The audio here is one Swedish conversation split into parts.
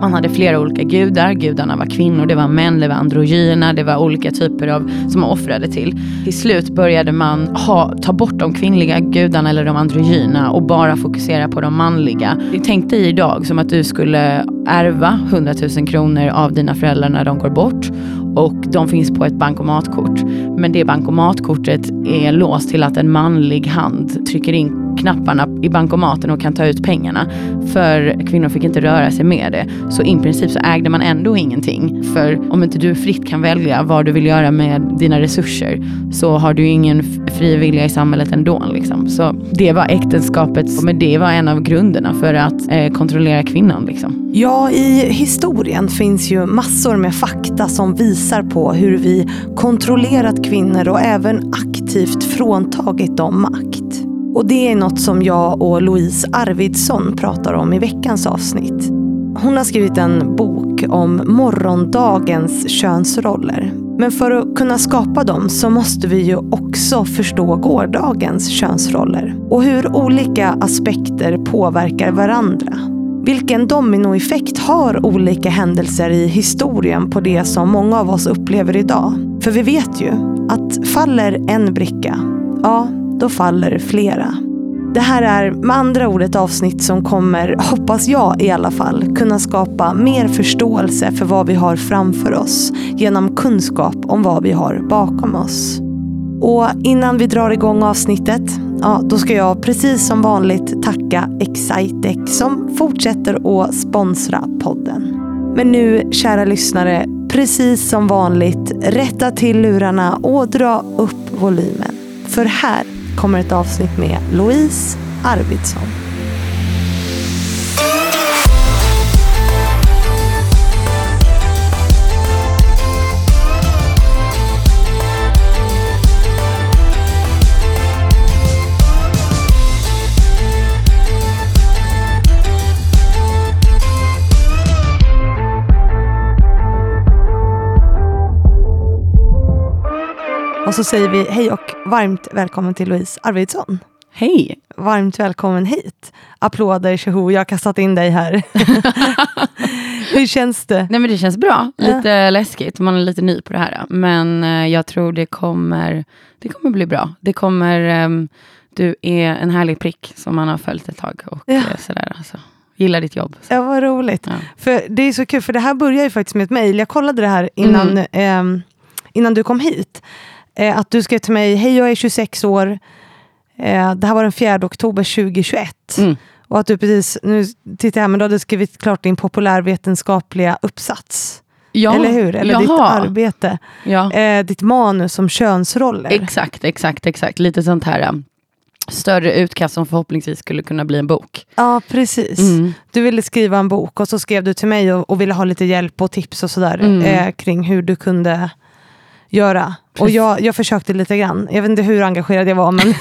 Man hade flera olika gudar. Gudarna var kvinnor, det var män, det var androgyna, det var olika typer av som man offrade till. Till slut började man ha, ta bort de kvinnliga gudarna eller de androgyna och bara fokusera på de manliga. Tänk dig idag som att du skulle ärva 100 000 kronor av dina föräldrar när de går bort och de finns på ett bankomatkort. Men det bankomatkortet är låst till att en manlig hand trycker in knapparna i bankomaten och kan ta ut pengarna. För kvinnor fick inte röra sig med det. Så i princip så ägde man ändå ingenting. För om inte du fritt kan välja vad du vill göra med dina resurser så har du ingen fri vilja i samhället ändå. Liksom. Så det var äktenskapet, men det var en av grunderna för att eh, kontrollera kvinnan. Liksom. Ja, i historien finns ju massor med fakta som visar på hur vi kontrollerat kvinnor och även aktivt fråntagit dem makt. Och det är något som jag och Louise Arvidsson pratar om i veckans avsnitt. Hon har skrivit en bok om morgondagens könsroller. Men för att kunna skapa dem så måste vi ju också förstå gårdagens könsroller och hur olika aspekter påverkar varandra. Vilken dominoeffekt har olika händelser i historien på det som många av oss upplever idag? För vi vet ju att faller en bricka, ja, då faller flera. Det här är med andra ord ett avsnitt som kommer, hoppas jag i alla fall, kunna skapa mer förståelse för vad vi har framför oss genom kunskap om vad vi har bakom oss. Och innan vi drar igång avsnittet, ja, då ska jag precis som vanligt tacka Excitec som fortsätter att sponsra podden. Men nu, kära lyssnare, precis som vanligt, rätta till lurarna och dra upp volymen. För här kommer ett avsnitt med Louise Arvidsson. Och så säger vi hej och varmt välkommen till Louise Arvidsson. Hej! Varmt välkommen hit. Applåder, tjoho, jag har kastat in dig här. Hur känns det? Nej men Det känns bra. Lite ja. läskigt, man är lite ny på det här. Men eh, jag tror det kommer, det kommer bli bra. Det kommer, um, du är en härlig prick som man har följt ett tag. Och ja. Eh, sådär, alltså. Gillar ditt jobb. Så. Ja, vad roligt. Ja. För Det är så kul, för det här börjar ju faktiskt med ett mejl. Jag kollade det här innan, mm. eh, innan du kom hit. Eh, att du skrev till mig, hej jag är 26 år. Eh, det här var den 4 oktober 2021. Mm. Och att du precis, nu tittar jag här, men du hade skrivit klart din populärvetenskapliga uppsats. Ja, Eller hur? Eller jaha. ditt arbete. Ja. Eh, ditt manus om könsroller. Exakt, exakt, exakt. Lite sånt här um, större utkast som förhoppningsvis skulle kunna bli en bok. Ja, precis. Mm. Du ville skriva en bok och så skrev du till mig och, och ville ha lite hjälp och tips och sådär mm. eh, kring hur du kunde göra. Precis. Och jag, jag försökte lite grann. Jag vet inte hur engagerad jag var, men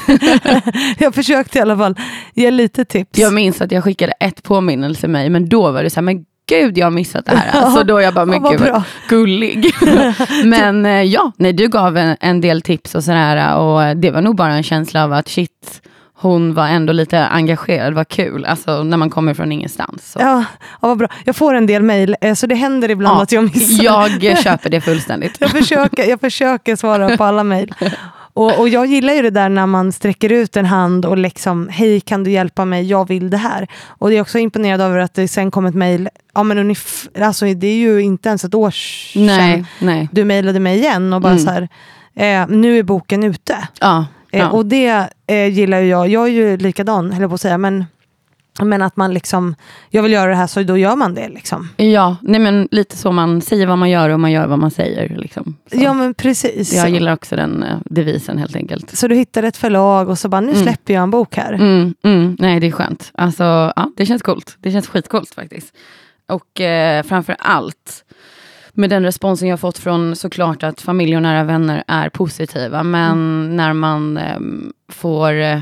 jag försökte i alla fall ge lite tips. Jag minns att jag skickade ett påminnelse mig, men då var det så här, men gud jag har missat det här. Alltså då jag bara, men gud vad gullig. men eh, ja, nej, du gav en, en del tips och sådär och det var nog bara en känsla av att shit, hon var ändå lite engagerad, vad kul, alltså när man kommer från ingenstans. Så. Ja, ja, vad bra. Jag får en del mejl, eh, så det händer ibland ja, att jag missar. Jag köper det fullständigt. jag, försöker, jag försöker svara på alla mejl. Och, och, jag gillar ju det där när man sträcker ut en hand och liksom, hej kan du hjälpa mig, jag vill det här. Och jag är också imponerad över att det sen kom ett mejl, ja men alltså det är ju inte ens ett år sedan nej, nej. du mejlade mig igen och bara mm. så här, eh, nu är boken ute. Ja. Eh, ja. och det eh, gillar jag. Jag är ju likadan, höll jag på att säga. Men, men att man liksom, jag vill göra det här så då gör man det. Liksom. Ja, nej men lite så man säger vad man gör och man gör vad man säger. Liksom. Ja men precis. Jag gillar också den uh, devisen helt enkelt. Så du hittade ett förlag och så bara, nu mm. släpper jag en bok här. Mm, mm, nej det är skönt. Alltså, ja, det känns coolt. Det känns skitcoolt faktiskt. Och eh, framför allt med den responsen jag fått från såklart att familj och nära vänner är positiva. Men mm. när man eh, får eh,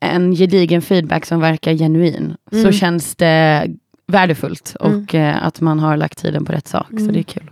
en gedigen feedback som verkar genuin mm. så känns det värdefullt mm. och eh, att man har lagt tiden på rätt sak. Så mm. det är kul.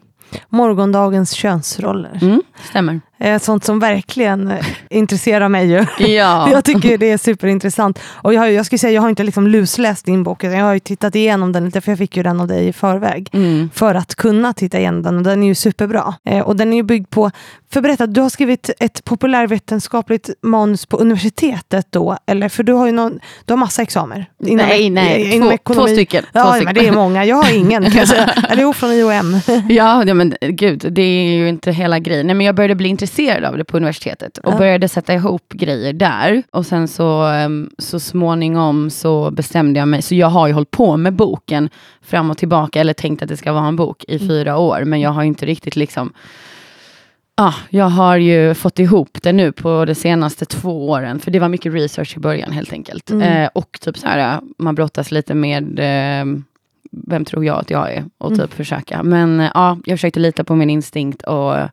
Morgondagens könsroller. Mm, stämmer. Eh, sånt som verkligen eh, intresserar mig ju. Ja. Jag tycker det är superintressant. Och jag, jag skulle säga, jag har inte liksom lusläst din bok, utan jag har ju tittat igenom den lite, för jag fick ju den av dig i förväg. Mm. För att kunna titta igenom den, och den är ju superbra. Eh, och den är ju byggd på, för berätta, du har skrivit ett populärvetenskapligt manus på universitetet då, eller? För du har ju någon, du har massa examer. Inom, Nej, nej. inom Två, ekonomi. två stycken. Ja, två men stycken. det är många. Jag har ingen kan jag säga. Eller jo, från IOM. Ja, ja, men gud, det är ju inte hela grejen. Nej, men jag började bli intresserad av det på universitetet och Ja. började sätta ihop grejer där. Och sen så, em, så småningom så bestämde jag mig, så jag har ju hållit på med boken fram och tillbaka, eller tänkt att det ska vara en bok i fyra år, men jag har inte riktigt liksom Ja, jag har ju fått ihop det nu på de senaste två åren, för det var mycket research i början helt enkelt. Mm. Eh, och typ så här, man brottas lite med eh, vem tror jag att jag är och typ Mm. försöka. Men eh, ja, jag försökte lita på min instinkt och eh,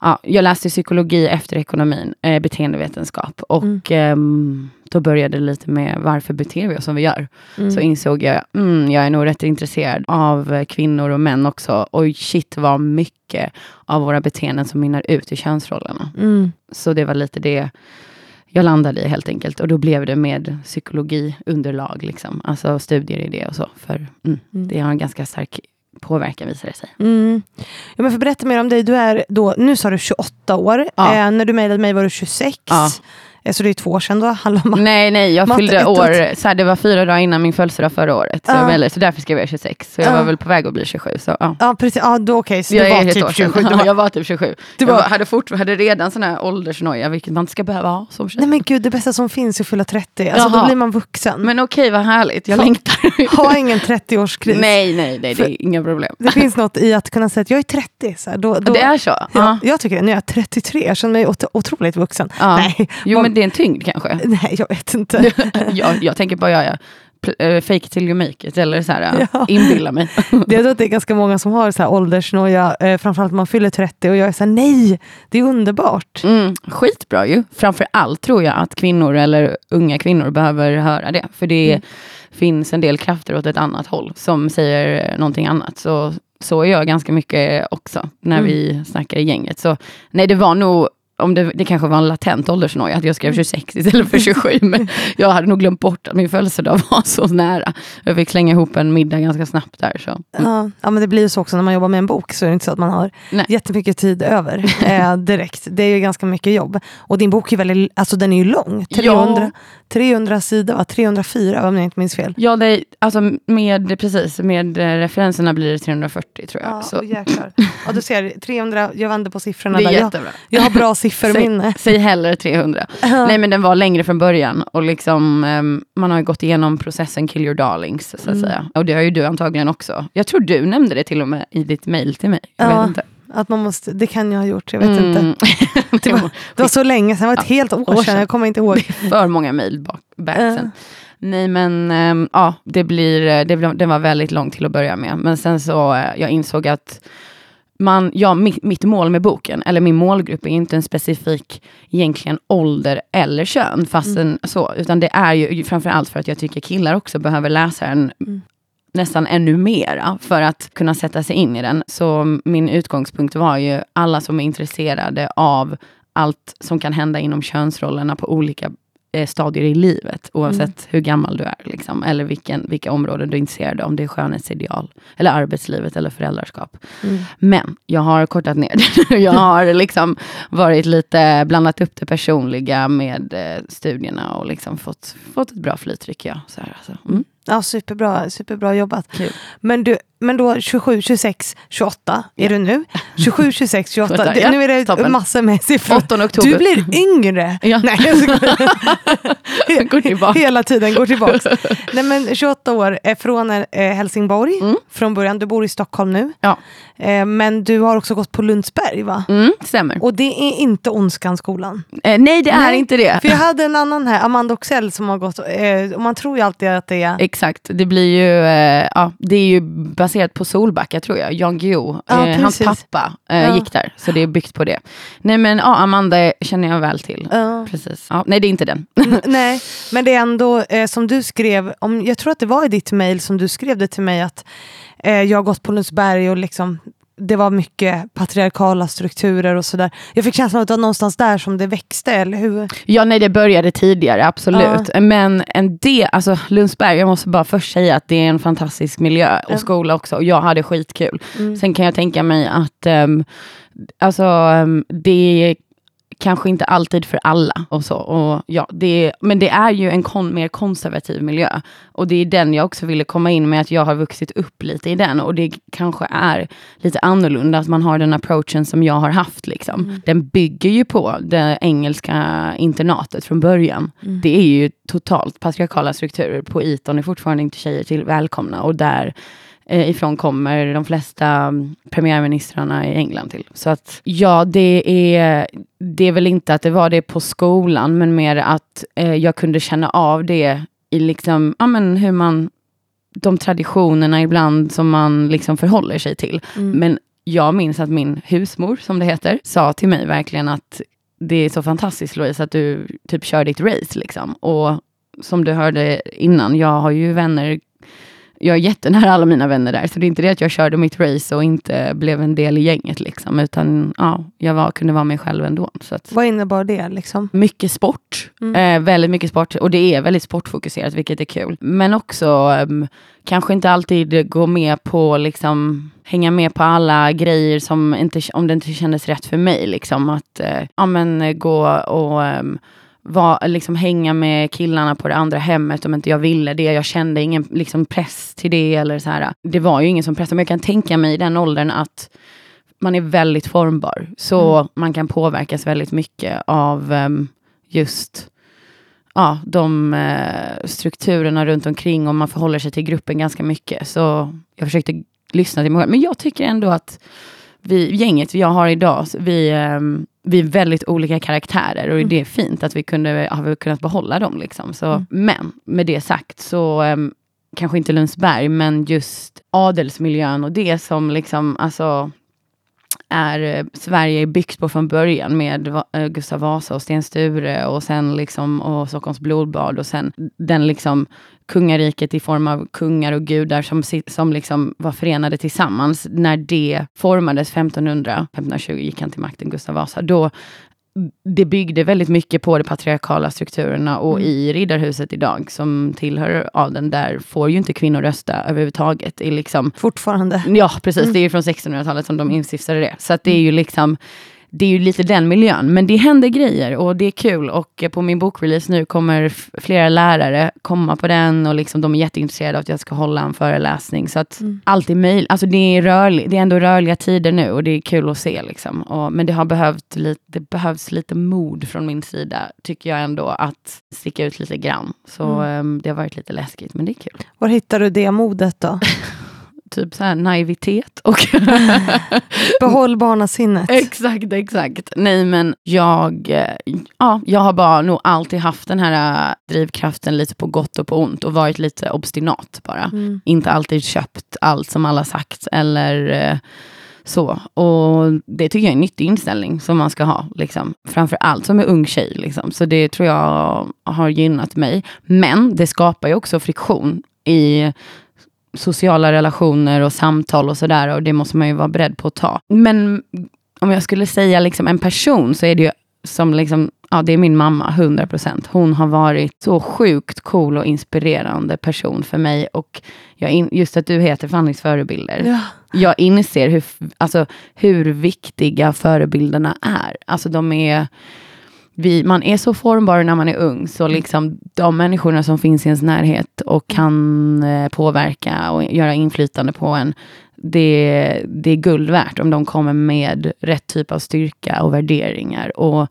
ja, jag läste psykologi efter ekonomin, eh, beteendevetenskap och Mm. ehm, då började det lite med varför beter vi oss som vi gör. Mm. Så insåg jag, mm, jag är nog rätt intresserad av eh, kvinnor och män också. Och shit vad mycket av våra beteenden som mynnar ut i könsrollerna. Mm. Så det var lite det jag landade i helt enkelt. Och då blev det med psykologiunderlag, liksom. alltså studier i det och så. För mm, Mm. det har en ganska stark påverkan visar det sig. Mm. Ja, men för berätta mer om dig. Du är då, nu sa du 28 år. Ja. Eh, när du mejlade mig var du 26. Ja. Eh, så det är två år sedan då. Om Nej, nej, jag fyllde år, så här, det var fyra dagar innan min födelsedag förra året. Så, Ja. jag så därför skrev jag 26. Så jag Ja. var väl på väg att bli 27. Så, ja. Ja, precis. Ja, då, okej. Så Jag du var typ år sedan. 27. Du Ja, var... jag var typ 27. Du jag var- hade, fort, hade redan sån här åldersnoja, vilket man inte ska behöva ha som tjej. Nej men gud, det bästa som finns är att fylla 30. Alltså, då blir man vuxen. Men okej, vad härligt. Jag Ha- längtar. Ha ingen 30-årskris. nej, nej, nej, det är inga problem. Det finns något i att kunna säga att jag är 30. Så här, då, då, Det är så? ja, Ja. Jag tycker det. Nu är jag 33. Jag känner mig ot- otroligt vuxen. Nej, Jo, man- det är en tyngd kanske. nej, jag vet inte. jag, jag tänker bara göra uh, fake till you make it, eller så här, Ja. inbilla mig. Jag tror att det är ganska många som har så här åldersnoja, eh, framförallt man fyller 30 och jag är så här, nej, det är underbart. Mm, skitbra ju. Framför allt tror jag att kvinnor eller unga kvinnor behöver höra det. För det Mm. finns en del krafter åt ett annat håll som säger någonting annat. Så, så är jag ganska mycket också när Mm. vi snackar i gänget. Så nej, det var nog om det, det kanske var en latent åldersnoja, att jag skrev 26 istället för 27. Men jag hade nog glömt bort att min födelsedag var så nära. Jag fick slänga ihop en middag ganska snabbt där. Så. Ja, ja, men det blir ju så också när man jobbar med en bok så är det inte så att man har Nej. jättemycket tid över eh, direkt. Det är ju ganska mycket jobb. Och din bok är väldigt, alltså den är ju lång. 300, 300 sidor, va? 304 om jag inte minns fel. Ja, det, alltså med, precis, med eh, referenserna blir det 340 tror jag. Ja, så. jäklar. ja, du ser, 300, jag vänder på siffrorna Det är där. Jag, jättebra. jag har bra sifferminne. Säg, säg hellre 300. Nej men den var längre från början och liksom ehm, man har ju gått igenom processen kill your darlings så att Mm. säga. Och det har ju du antagligen också. Jag tror du nämnde det till och med i ditt mail till mig. Jag Ja, vet inte. Att man måste, det kan jag ha gjort, jag vet Mm. inte. Det var, det var så länge sedan, det var ett helt år, år sedan, jag kommer inte ihåg. För många mail back Ja. sen. Nej men ehm, ja, det blir, det, blev- det var väldigt långt till att börja med. Men sen så eh, jag insåg att man, ja, mitt, mitt mål med boken, eller min målgrupp är inte en specifik egentligen ålder eller kön, fastän så, utan det är ju framförallt för att jag tycker killar också behöver läsa den Mm. nästan ännu mera för att kunna sätta sig in i den. Så min utgångspunkt var ju alla som är intresserade av allt som kan hända inom könsrollerna på olika stadier i livet, oavsett Mm. hur gammal du är. Liksom, eller vilken, vilka områden du är intresserad av, om det är skönhetsideal, eller arbetslivet eller föräldraskap. Mm. Men jag har kortat ner det. jag har liksom varit lite, blandat upp det personliga med eh, studierna och liksom fått, fått ett bra flyt tycker jag. Så här, alltså. mm. Ja, superbra, superbra jobbat. Kul. Men, du, men då 27, 26, 28 är Ja. du nu. 27, 26, 28. Vänta, Det, ja, nu är det toppen. massor med siffror. 8 oktober. Du blir yngre. Ja. Nej. Går tillbaka. Hela tiden går tillbaka. Nej, men 28 år, är från eh, Helsingborg Mm. från början. Du bor i Stockholm nu. Ja. Eh, men du har också gått på Lundsberg va? Mm, stämmer. Och det är inte Ondskanskolan. Eh, nej, det är Nej, inte det. För jag hade en annan här, Amanda Oxell, som har gått, eh, och man tror ju alltid att det är... Exakt, det blir ju, eh, ja, det är ju baserat på Solbacka tror jag. Jan Guillou, Ja, eh, hans pappa Ja. gick där. Så det är byggt på det. Nej men ja, Amanda känner jag väl till. Ja. Precis. Ja, nej det är inte den. Nej, men det är ändå som du skrev, om, jag tror att det var i ditt mail som du skrev det till mig att eh, jag har gått på Lundsberg och liksom det var mycket patriarkala strukturer och sådär. Jag fick känslan av att det var någonstans där som det växte, eller hur? Ja, nej det började tidigare, absolut. Ja. Men en del, alltså Lundsberg, jag måste bara först säga att det är en fantastisk miljö och ja. skola också. Och jag hade skitkul. Mm. Sen kan jag tänka mig att um, alltså, um, det kanske inte alltid för alla. Och så. Och ja, det, men det är ju en kon, mer konservativ miljö. Och det är den jag också ville komma in med, att jag har vuxit upp lite i den. Och det kanske är lite annorlunda, att man har den approachen som jag har haft. Liksom. Mm. Den bygger ju på det engelska internatet från början. Mm. Det är ju totalt patriarkala strukturer. På Eton är fortfarande inte tjejer till välkomna. Och där ifrån kommer de flesta mm, premiärministrarna i England till. Så att ja, det är, det är väl inte att det var det på skolan, men mer att eh, jag kunde känna av det i liksom, ja men hur man, de traditionerna ibland som man liksom förhåller sig till. Mm. Men jag minns att min husmor, som det heter, sa till mig verkligen att det är så fantastiskt Louise att du typ kör ditt race liksom. Och som du hörde innan, jag har ju vänner jag är jättenära alla mina vänner där, så det är inte det att jag körde mitt race och inte blev en del i gänget, liksom, utan ja, jag var, kunde vara mig själv ändå. Så att, Vad innebar det? Liksom? Mycket sport, mm. eh, väldigt mycket sport, och det är väldigt sportfokuserat, vilket är kul. Men också um, kanske inte alltid gå med på, liksom, hänga med på alla grejer som inte, om det inte kändes rätt för mig. Liksom, att eh, ja, men, gå och um, var, liksom hänga med killarna på det andra hemmet om inte jag ville det. Jag kände ingen liksom, press till det. Eller så här. Det var ju ingen som pressade, men jag kan tänka mig i den åldern att man är väldigt formbar. Så mm. man kan påverkas väldigt mycket av um, just ja, de uh, strukturerna runt omkring och man förhåller sig till gruppen ganska mycket. Så jag försökte lyssna till mig själv. Men jag tycker ändå att vi, gänget jag har idag, vi, um, vi är väldigt olika karaktärer och mm. det är fint att vi kunde, har vi kunnat behålla dem. Liksom. Så, mm. Men med det sagt så um, kanske inte Lundsberg, men just adelsmiljön och det som liksom, alltså är eh, Sverige byggt på från början med eh, Gustav Vasa och Sten Sture och sen liksom och Stockholms blodbad och sen den liksom kungariket i form av kungar och gudar som, som liksom var förenade tillsammans. När det formades 1500, 1520 gick han till makten, Gustav Vasa, då det byggde väldigt mycket på de patriarkala strukturerna och mm. i Riddarhuset idag, som tillhör adeln, där får ju inte kvinnor rösta överhuvudtaget. Är liksom, Fortfarande? Ja, precis. Mm. Det är ju från 1600-talet som de instiftade det. Så det är ju liksom det är ju lite den miljön. Men det händer grejer och det är kul. Och på min bokrelease nu kommer flera lärare komma på den och liksom de är jätteintresserade av att jag ska hålla en föreläsning. Så att mm. allt är möjligt. Alltså det är, rörlig, det är ändå rörliga tider nu och det är kul att se. Liksom. Och, men det har behövt lite, det behövs lite mod från min sida, tycker jag ändå, att sticka ut lite grann. Så mm. um, det har varit lite läskigt, men det är kul. Var hittar du det modet då? typ så här naivitet och... Behåll barnasinnet. exakt, exakt. Nej men jag, eh, ja, jag har bara nog alltid haft den här eh, drivkraften lite på gott och på ont och varit lite obstinat bara. Mm. Inte alltid köpt allt som alla sagt eller eh, så. Och det tycker jag är en nyttig inställning som man ska ha. Liksom. Framför allt som är ung tjej. Liksom. Så det tror jag har gynnat mig. Men det skapar ju också friktion i sociala relationer och samtal och sådär. Och det måste man ju vara beredd på att ta. Men om jag skulle säga liksom en person så är det ju som liksom, ja det är min mamma, 100%. Hon har varit så sjukt cool och inspirerande person för mig. Och jag in, just att du heter förhandlingsförebilder. Ja. Jag inser hur, alltså, hur viktiga förebilderna är. Alltså de är vi, man är så formbar när man är ung, så mm. liksom de människorna som finns i ens närhet och kan eh, påverka och göra inflytande på en, det, det är guld värt om de kommer med rätt typ av styrka och värderingar. Och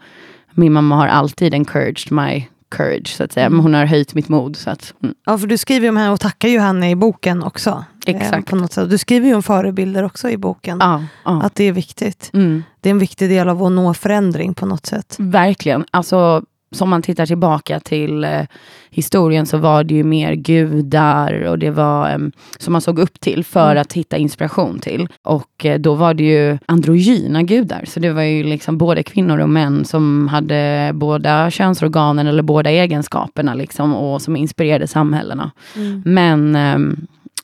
min mamma har alltid encouraged my courage, så att säga. Men mm. hon har höjt mitt mod. Så att, mm. Ja, för du skriver ju om henne och tackar ju henne i boken också. Eh, Exakt. Eh, på något sätt. Du skriver ju om förebilder också i boken. Ja, ja. Att det är viktigt. Mm. Det är en viktig del av att nå förändring på något sätt. Verkligen. Alltså, som man tittar tillbaka till eh, historien så var det ju mer gudar och det var eh, som man såg upp till för mm. att hitta inspiration till. Och eh, då var det ju androgyna gudar. Så det var ju liksom både kvinnor och män som hade båda könsorganen eller båda egenskaperna liksom och som inspirerade samhällena. Mm. Men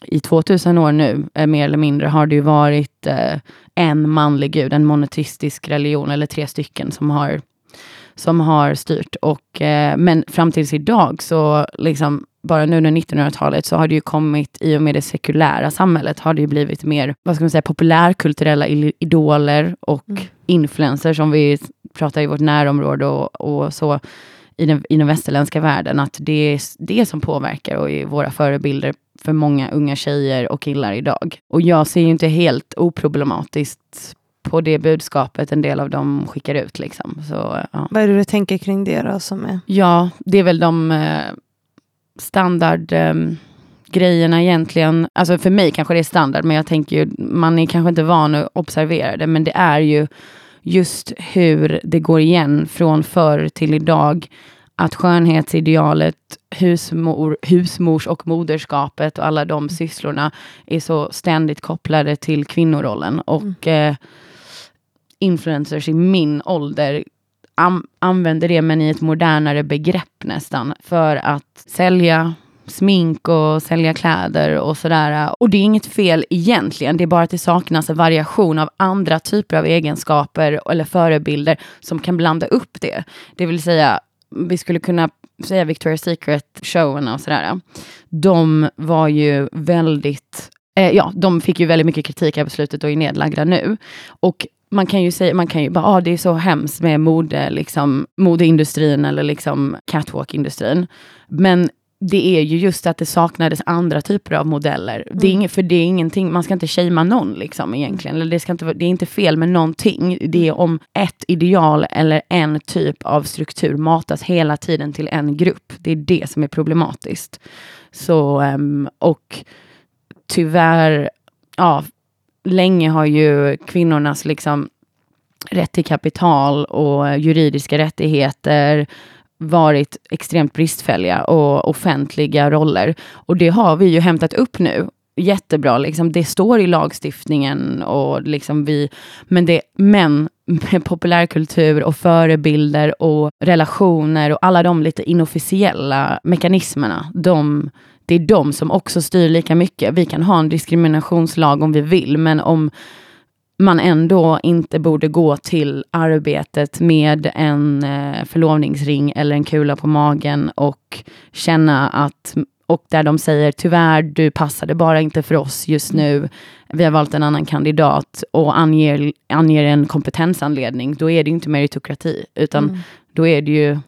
i 2000 år nu, eh, mer eller mindre, har det ju varit eh, en manlig gud, en monoteistisk religion, eller tre stycken som har, som har styrt. Och, eh, men fram tills idag, så liksom, bara nu under 1900-talet, så har det ju kommit, i och med det sekulära samhället, har det ju blivit mer, vad ska man säga, populärkulturella idoler och mm. influencers, som vi pratar i vårt närområde och, och så, i den, i den västerländska världen, att det är det som påverkar och är våra förebilder för många unga tjejer och killar idag. Och jag ser ju inte helt oproblematiskt på det budskapet en del av dem skickar ut. Liksom. Så, ja. Vad är det du tänker kring det då? Som är? Ja, det är väl de eh, standard eh, grejerna egentligen. Alltså för mig kanske det är standard, men jag tänker ju, man är kanske inte van att observera det, men det är ju just hur det går igen från förr till idag. Att skönhetsidealet, husmor, husmors och moderskapet och alla de sysslorna är så ständigt kopplade till kvinnorollen. Och mm. eh, influencers i min ålder an använder det, men i ett modernare begrepp nästan, för att sälja smink och sälja kläder och sådär. Och det är inget fel egentligen, det är bara att det saknas en variation av andra typer av egenskaper eller förebilder som kan blanda upp det. Det vill säga, vi skulle kunna säga Victoria's Secret-showerna och sådär. De var ju väldigt Eh, ja, de fick ju väldigt mycket kritik här på slutet och är nedlagda nu. Och man kan ju säga, man kan ju bara, ah, det är så hemskt med mode, liksom, modeindustrin eller liksom catwalk-industrin. Men det är ju just att det saknades andra typer av modeller. Mm. Det är mm. inget, för det är ingenting, man ska inte shamea någon liksom egentligen. Eller det, ska inte, det är inte fel med någonting. Det är om ett ideal eller en typ av struktur matas hela tiden till en grupp. Det är det som är problematiskt. Så, um, och tyvärr, ja, länge har ju kvinnornas liksom rätt till kapital och juridiska rättigheter varit extremt bristfälliga och offentliga roller. Och det har vi ju hämtat upp nu. Jättebra, liksom. det står i lagstiftningen och liksom vi, men, det, men med populärkultur och förebilder och relationer och alla de lite inofficiella mekanismerna, de, det är de som också styr lika mycket. Vi kan ha en diskriminationslag om vi vill, men om man ändå inte borde gå till arbetet med en eh, förlovningsring eller en kula på magen och känna att och där de säger tyvärr, du passade bara inte för oss just nu. Vi har valt en annan kandidat och anger, anger en kompetensanledning. Då är det inte meritokrati, utan mm. då är det ju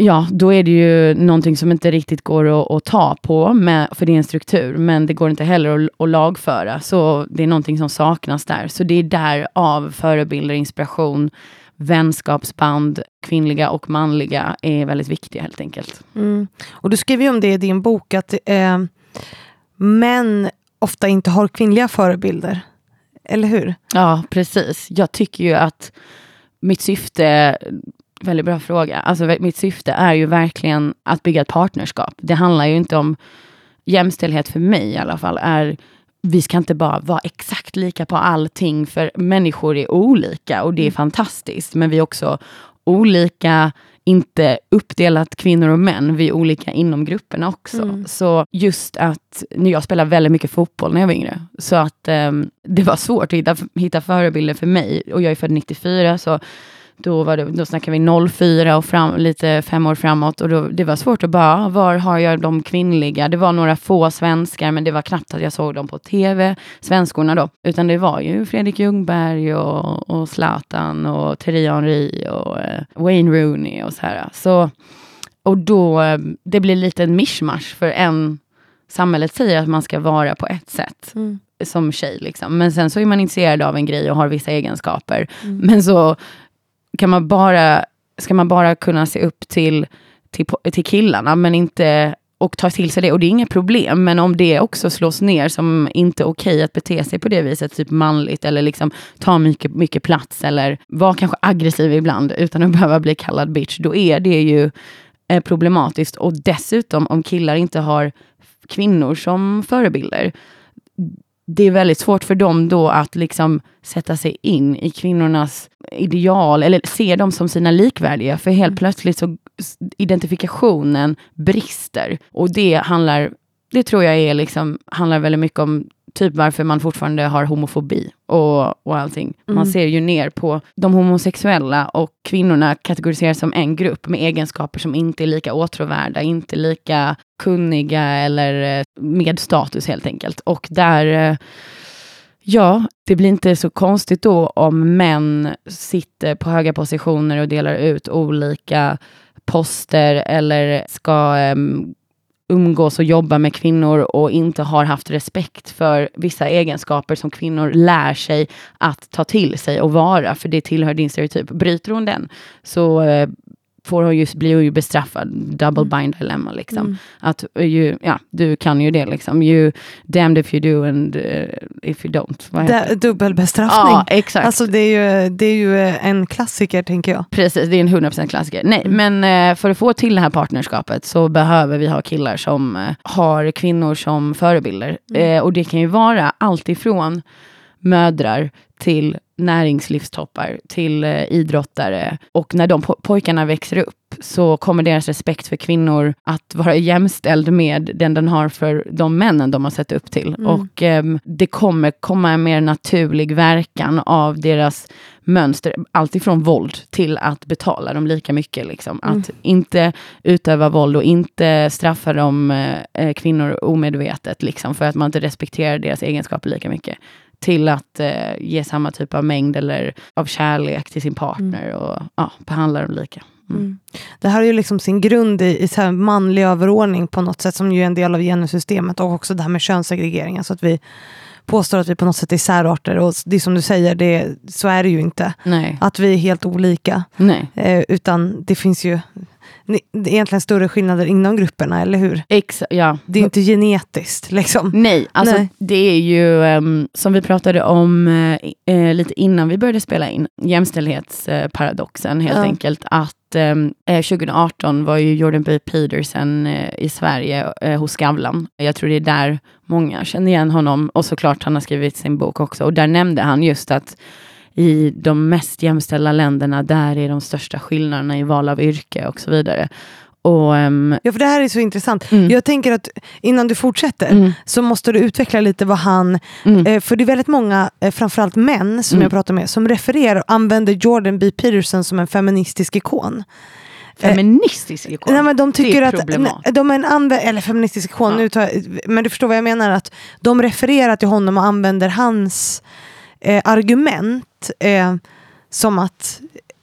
Ja, då är det ju någonting som inte riktigt går att, att ta på, med, för det är en struktur, men det går inte heller att, att lagföra. Så det är någonting som saknas där. Så det är där av förebilder, inspiration, vänskapsband, kvinnliga och manliga, är väldigt viktiga helt enkelt. Mm. Och du skriver ju om det i din bok, att eh, män ofta inte har kvinnliga förebilder. Eller hur? Ja, precis. Jag tycker ju att mitt syfte Väldigt bra fråga. Alltså, mitt syfte är ju verkligen att bygga ett partnerskap. Det handlar ju inte om jämställdhet för mig i alla fall. är vi ska inte bara vara exakt lika på allting, för människor är olika och det är mm. fantastiskt. Men vi är också olika, inte uppdelat kvinnor och män, vi är olika inom grupperna också. Mm. Så just att, nu jag spelade väldigt mycket fotboll när jag var yngre, så att um, det var svårt att hitta, hitta förebilder för mig. Och jag är född 94, så då, var det, då snackar vi 04 och fram, lite fem år framåt. Och då, det var svårt att bara, var har jag de kvinnliga? Det var några få svenskar, men det var knappt att jag såg dem på tv, svenskorna då. Utan det var ju Fredrik Ljungberg och, och Zlatan och Thierry Henry och eh, Wayne Rooney och så här. Så, och då, eh, det blir lite en mischmasch för en, samhället säger att man ska vara på ett sätt. Mm som tjej. Liksom. Men sen så är man intresserad av en grej och har vissa egenskaper. Mm. Men så kan man bara, ska man bara kunna se upp till, till, till killarna, men inte och ta till sig det. Och det är inga problem, men om det också slås ner som inte okej okay att bete sig på det viset, typ manligt eller liksom ta mycket, mycket plats eller vara kanske aggressiv ibland utan att behöva bli kallad bitch, då är det ju eh, problematiskt. Och dessutom om killar inte har kvinnor som förebilder, det är väldigt svårt för dem då att liksom sätta sig in i kvinnornas ideal eller se dem som sina likvärdiga. För helt mm. plötsligt så identifikationen brister. Och det handlar det tror jag är liksom, handlar väldigt mycket om typ varför man fortfarande har homofobi och, och allting. Man Mm. ser ju ner på de homosexuella och kvinnorna kategoriseras som en grupp med egenskaper som inte är lika åtråvärda, inte lika kunniga eller eh, med status helt enkelt. Och där, eh, ja, det blir inte så konstigt då om män sitter på höga positioner och delar ut olika poster eller ska em, umgås och jobba med kvinnor och inte har haft respekt för vissa egenskaper som kvinnor lär sig att ta till sig och vara, för det tillhör din stereotyp. Bryter hon den så eh, får hon ju, blir hon ju bestraffad, double bind dilemma liksom. Mm. Att eh, ju, ja, du kan ju det liksom. You damned if you do and eh, if you don't. Dubbelbestraffning. Ja, exakt. Alltså det är, ju, det är ju en klassiker tänker jag. Precis, det är en 100% klassiker. Nej, Mm. men eh, för att få till det här partnerskapet så behöver vi ha killar som eh, har kvinnor som förebilder. Mm. Eh, och det kan ju vara allt ifrån mödrar till näringslivstoppar, till eh, idrottare. Och när de po- pojkarna växer upp så kommer deras respekt för kvinnor att vara jämställd med den den har för de männen de har sett upp till. Mm. Och ehm, det kommer komma en mer naturlig verkan av deras mönster, alltifrån våld till att betala dem lika mycket. Liksom. Mm. Att inte utöva våld och inte straffa dem, eh, eh, kvinnor omedvetet, liksom, för att man inte respekterar deras egenskaper lika mycket. Till att eh, ge samma typ av mängd eller av kärlek till sin partner och ja, behandla dem lika. Mm. Mm. Det här har ju liksom sin grund i, i så manlig överordning på något sätt som ju är en del av genussystemet och också det här med könssegregering. Alltså att vi påstår att vi på något sätt är särarter och det är som du säger, det, så är det ju inte. Nej, Att vi är helt olika. nej. Eh, utan det finns ju ni- det är egentligen större skillnader inom grupperna, eller hur? Ex ja. Det är inte genetiskt liksom. Nej, alltså Nej. det är ju ehm, som vi pratade om eh, lite innan vi började spela in, jämställdhetsparadoxen helt Ja. enkelt. Att ehm, eh, 2018 var ju Jordan B. Peterson i Sverige hos Skavlan. Jag tror det är där många känner igen honom och såklart han har skrivit sin bok också. Och där nämnde han just att i de mest jämställda länderna, där är de största skillnaderna i val av yrke och så vidare. Och, ehm, Ja, för det här är så intressant. Mm. Jag tänker att innan du fortsätter mm, så måste du utveckla lite vad han, mm, eh, för det är väldigt många, eh, framförallt män som Mm. jag pratar med, som refererar och använder Jordan B. Peterson som en feministisk ikon. feministisk ikon. Nej, men de tycker att de är en anvä- eller feministisk ikon, Ja. nu tar jag, men du förstår vad jag menar, att de refererar till honom och använder hans eh, argument eh, som att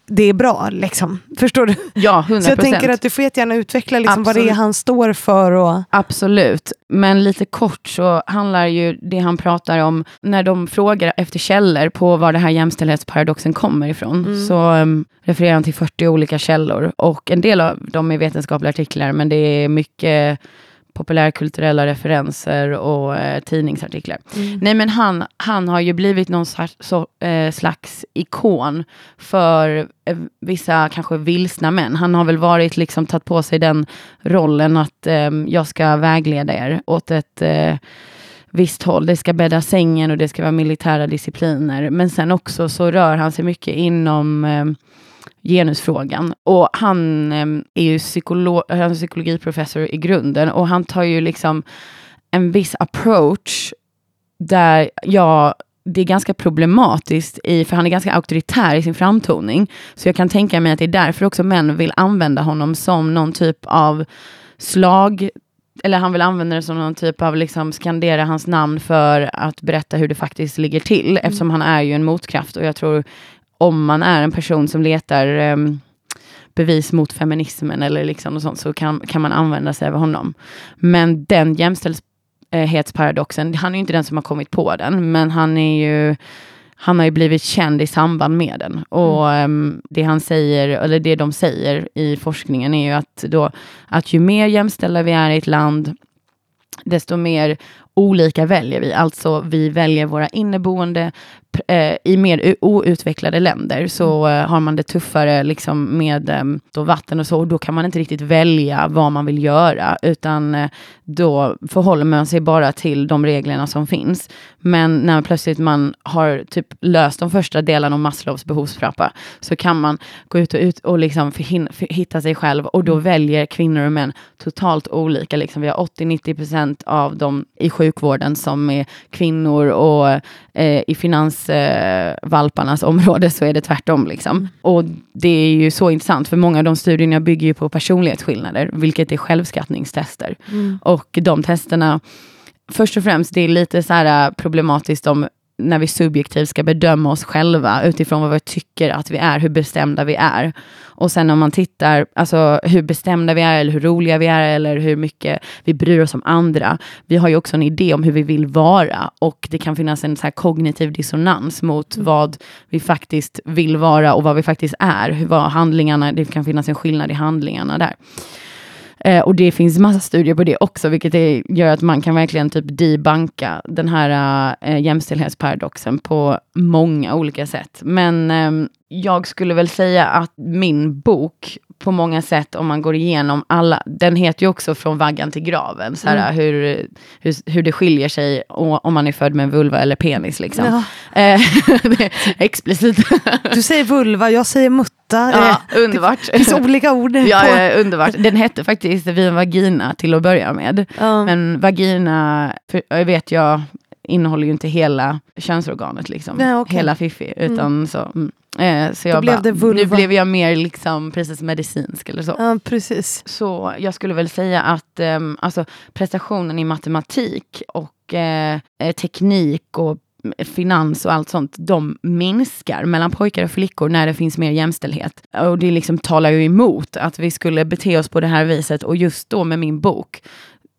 det är bra. Liksom. Förstår du? Ja, 100 Så jag tänker att du får jättegärna utveckla liksom vad det är han står för. Och, Absolut, men lite kort så handlar ju det han pratar om, när de frågar efter källor på var det här jämställdhetsparadoxen kommer ifrån, Mm. så um, refererar han till 40 olika källor. Och en del av dem är vetenskapliga artiklar, men det är mycket populärkulturella referenser och eh, tidningsartiklar. Nej men han, han har ju blivit någon slags, så, eh, slags ikon för eh, vissa kanske vilsna män. Han har väl varit liksom tagit på sig den rollen att eh, jag ska vägleda er åt ett eh, visst håll. Det ska bädda sängen och det ska vara militära discipliner. Men sen också så rör han sig mycket inom eh, genusfrågan. Och han eh, är ju psykolo- han är psykologiprofessor i grunden och han tar ju liksom en viss approach där jag det är ganska problematiskt, i, för han är ganska auktoritär i sin framtoning. Så jag kan tänka mig att det är därför också män vill använda honom som någon typ av slag, eller han vill använda det som någon typ av liksom skandera hans namn för att berätta hur det faktiskt ligger till, eftersom han är ju en motkraft. Och jag tror om man är en person som letar ehm, bevis mot feminismen eller liksom något sånt, så kan, kan man använda sig av honom. Men den jämställdhetsparadoxen, han är ju inte den som har kommit på den, men han är ju han har ju blivit känd i samband med den. Och ehm, det han säger, eller det de säger i forskningen är ju att, då, att ju mer jämställda vi är i ett land, desto mer olika väljer vi. Alltså vi väljer våra inneboende eh, i mer outvecklade länder så mm. eh, har man det tuffare liksom med eh, då vatten och så och då kan man inte riktigt välja vad man vill göra utan eh, då förhåller man sig bara till de reglerna som finns. Men när plötsligt man har typ löst de första delarna av Maslows behovstrappa så kan man gå ut och, ut och liksom förhin- för, hitta sig själv och då mm. väljer kvinnor och män totalt olika. Liksom vi har 80-90% av dem i sjukvården som är kvinnor och eh, i finansvalparnas eh, område så är det tvärtom. Liksom. Och det är ju så intressant för många av de studierna bygger ju på personlighetsskillnader, vilket är självskattningstester. Mm. Och de testerna först och främst, det är lite så här problematiskt om när vi subjektivt ska bedöma oss själva utifrån vad vi tycker att vi är, hur bestämda vi är. Och sen om man tittar, alltså hur bestämda vi är, eller hur roliga vi är, eller hur mycket vi bryr oss om andra. Vi har ju också en idé om hur vi vill vara och det kan finnas en så kognitiv dissonans mot mm. vad vi faktiskt vill vara och vad vi faktiskt är. Vad handlingarna, det kan finnas en skillnad i handlingarna där. Eh, och det finns massa studier på det också, vilket är, gör att man kan verkligen typ debanka den här eh, jämställdhetsparadoxen på många olika sätt. Men eh, jag skulle väl säga att min bok på många sätt om man går igenom alla, den heter ju också Från vaggan till graven, så mm. hur, hur, hur det skiljer sig om man är född med en vulva eller penis. Liksom. Ja. Eh, explicit. Du säger vulva, jag säger mutta. Ja, underbart. Det finns olika ord. Ja, ja, underbart. Den hette faktiskt Via vagina till att börja med. Ja. Men vagina, för, jag vet jag, innehåller ju inte hela könsorganet, liksom. Nej, okay. hela fiffi, utan mm. så. Mm. Eh, så jag bara, nu blev jag mer liksom precis medicinsk eller så. Ja, precis. Så jag skulle väl säga att eh, alltså, prestationen i matematik och eh, teknik och finans och allt sånt, de minskar mellan pojkar och flickor när det finns mer jämställdhet. Och det liksom talar ju emot att vi skulle bete oss på det här viset och just då med min bok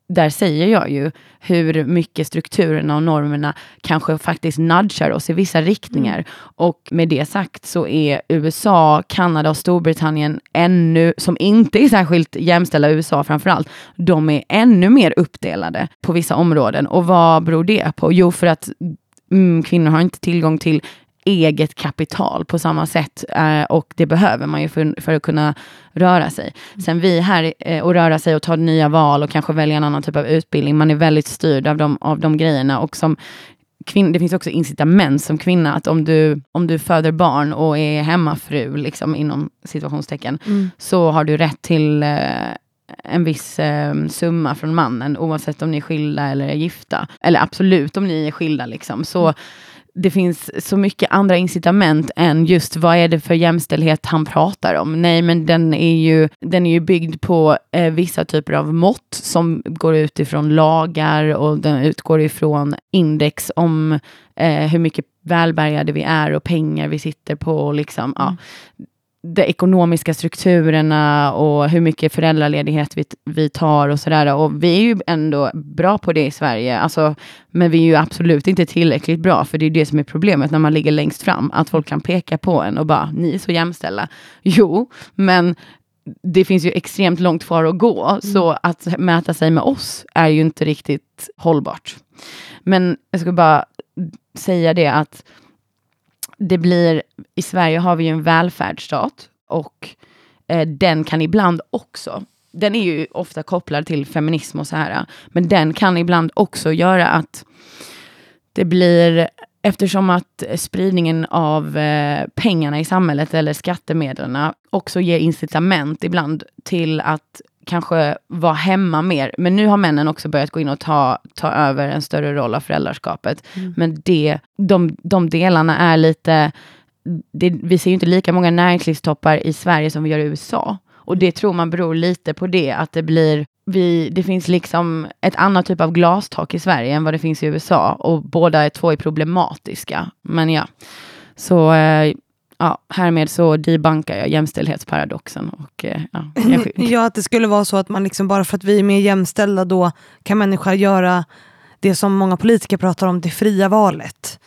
där säger jag ju hur mycket strukturerna och normerna kanske faktiskt nudgar oss i vissa riktningar. Mm. Och med det sagt så är USA, Kanada och Storbritannien ännu, som inte är särskilt jämställda, USA framförallt, de är ännu mer uppdelade på vissa områden. Och vad beror det på? Jo, för att mm, kvinnor har inte tillgång till eget kapital på samma sätt. Eh, och det behöver man ju för, för, att kunna röra sig. Sen vi här eh, och röra sig och ta nya val och kanske välja en annan typ av utbildning. Man är väldigt styrd av de, av de grejerna. Och som kvinn, det finns också incitament som kvinna att om du, om du föder barn och är hemmafru, liksom inom situationstecken, mm. så har du rätt till eh, en viss eh, summa från mannen oavsett om ni är skilda eller är gifta. Eller absolut om ni är skilda liksom. Så mm det finns så mycket andra incitament än just vad är det för jämställdhet han pratar om. Nej, men den är ju, den är ju byggd på eh, vissa typer av mått som går utifrån lagar och den utgår ifrån index om eh, hur mycket välbärgade vi är och pengar vi sitter på. Liksom, mm. ja de ekonomiska strukturerna och hur mycket föräldraledighet vi, vi tar och sådär. Och vi är ju ändå bra på det i Sverige. Alltså, men vi är ju absolut inte tillräckligt bra, för det är det som är problemet när man ligger längst fram. Att folk kan peka på en och bara, ni är så jämställda. Jo, men det finns ju extremt långt kvar att gå, mm. så att mäta sig med oss är ju inte riktigt hållbart. Men jag ska bara säga det att det blir, i Sverige har vi ju en välfärdsstat och eh, den kan ibland också, den är ju ofta kopplad till feminism och så här, men den kan ibland också göra att det blir, eftersom att spridningen av eh, pengarna i samhället eller skattemedlen också ger incitament ibland till att kanske vara hemma mer. Men nu har männen också börjat gå in och ta, ta över en större roll av föräldraskapet. Mm. Men det, de, de delarna är lite... Det, vi ser ju inte lika många näringslivstoppar i Sverige som vi gör i USA. Och det tror man beror lite på det, att det blir vi, det finns liksom ett annat typ av glastak i Sverige än vad det finns i USA och båda är två är problematiska. Men ja, så eh, ja, härmed så debankar jag jämställdhetsparadoxen. Och, eh, ja, ja, att det skulle vara så att man liksom bara för att vi är mer jämställda då kan människor göra det som många politiker pratar om, det fria valet.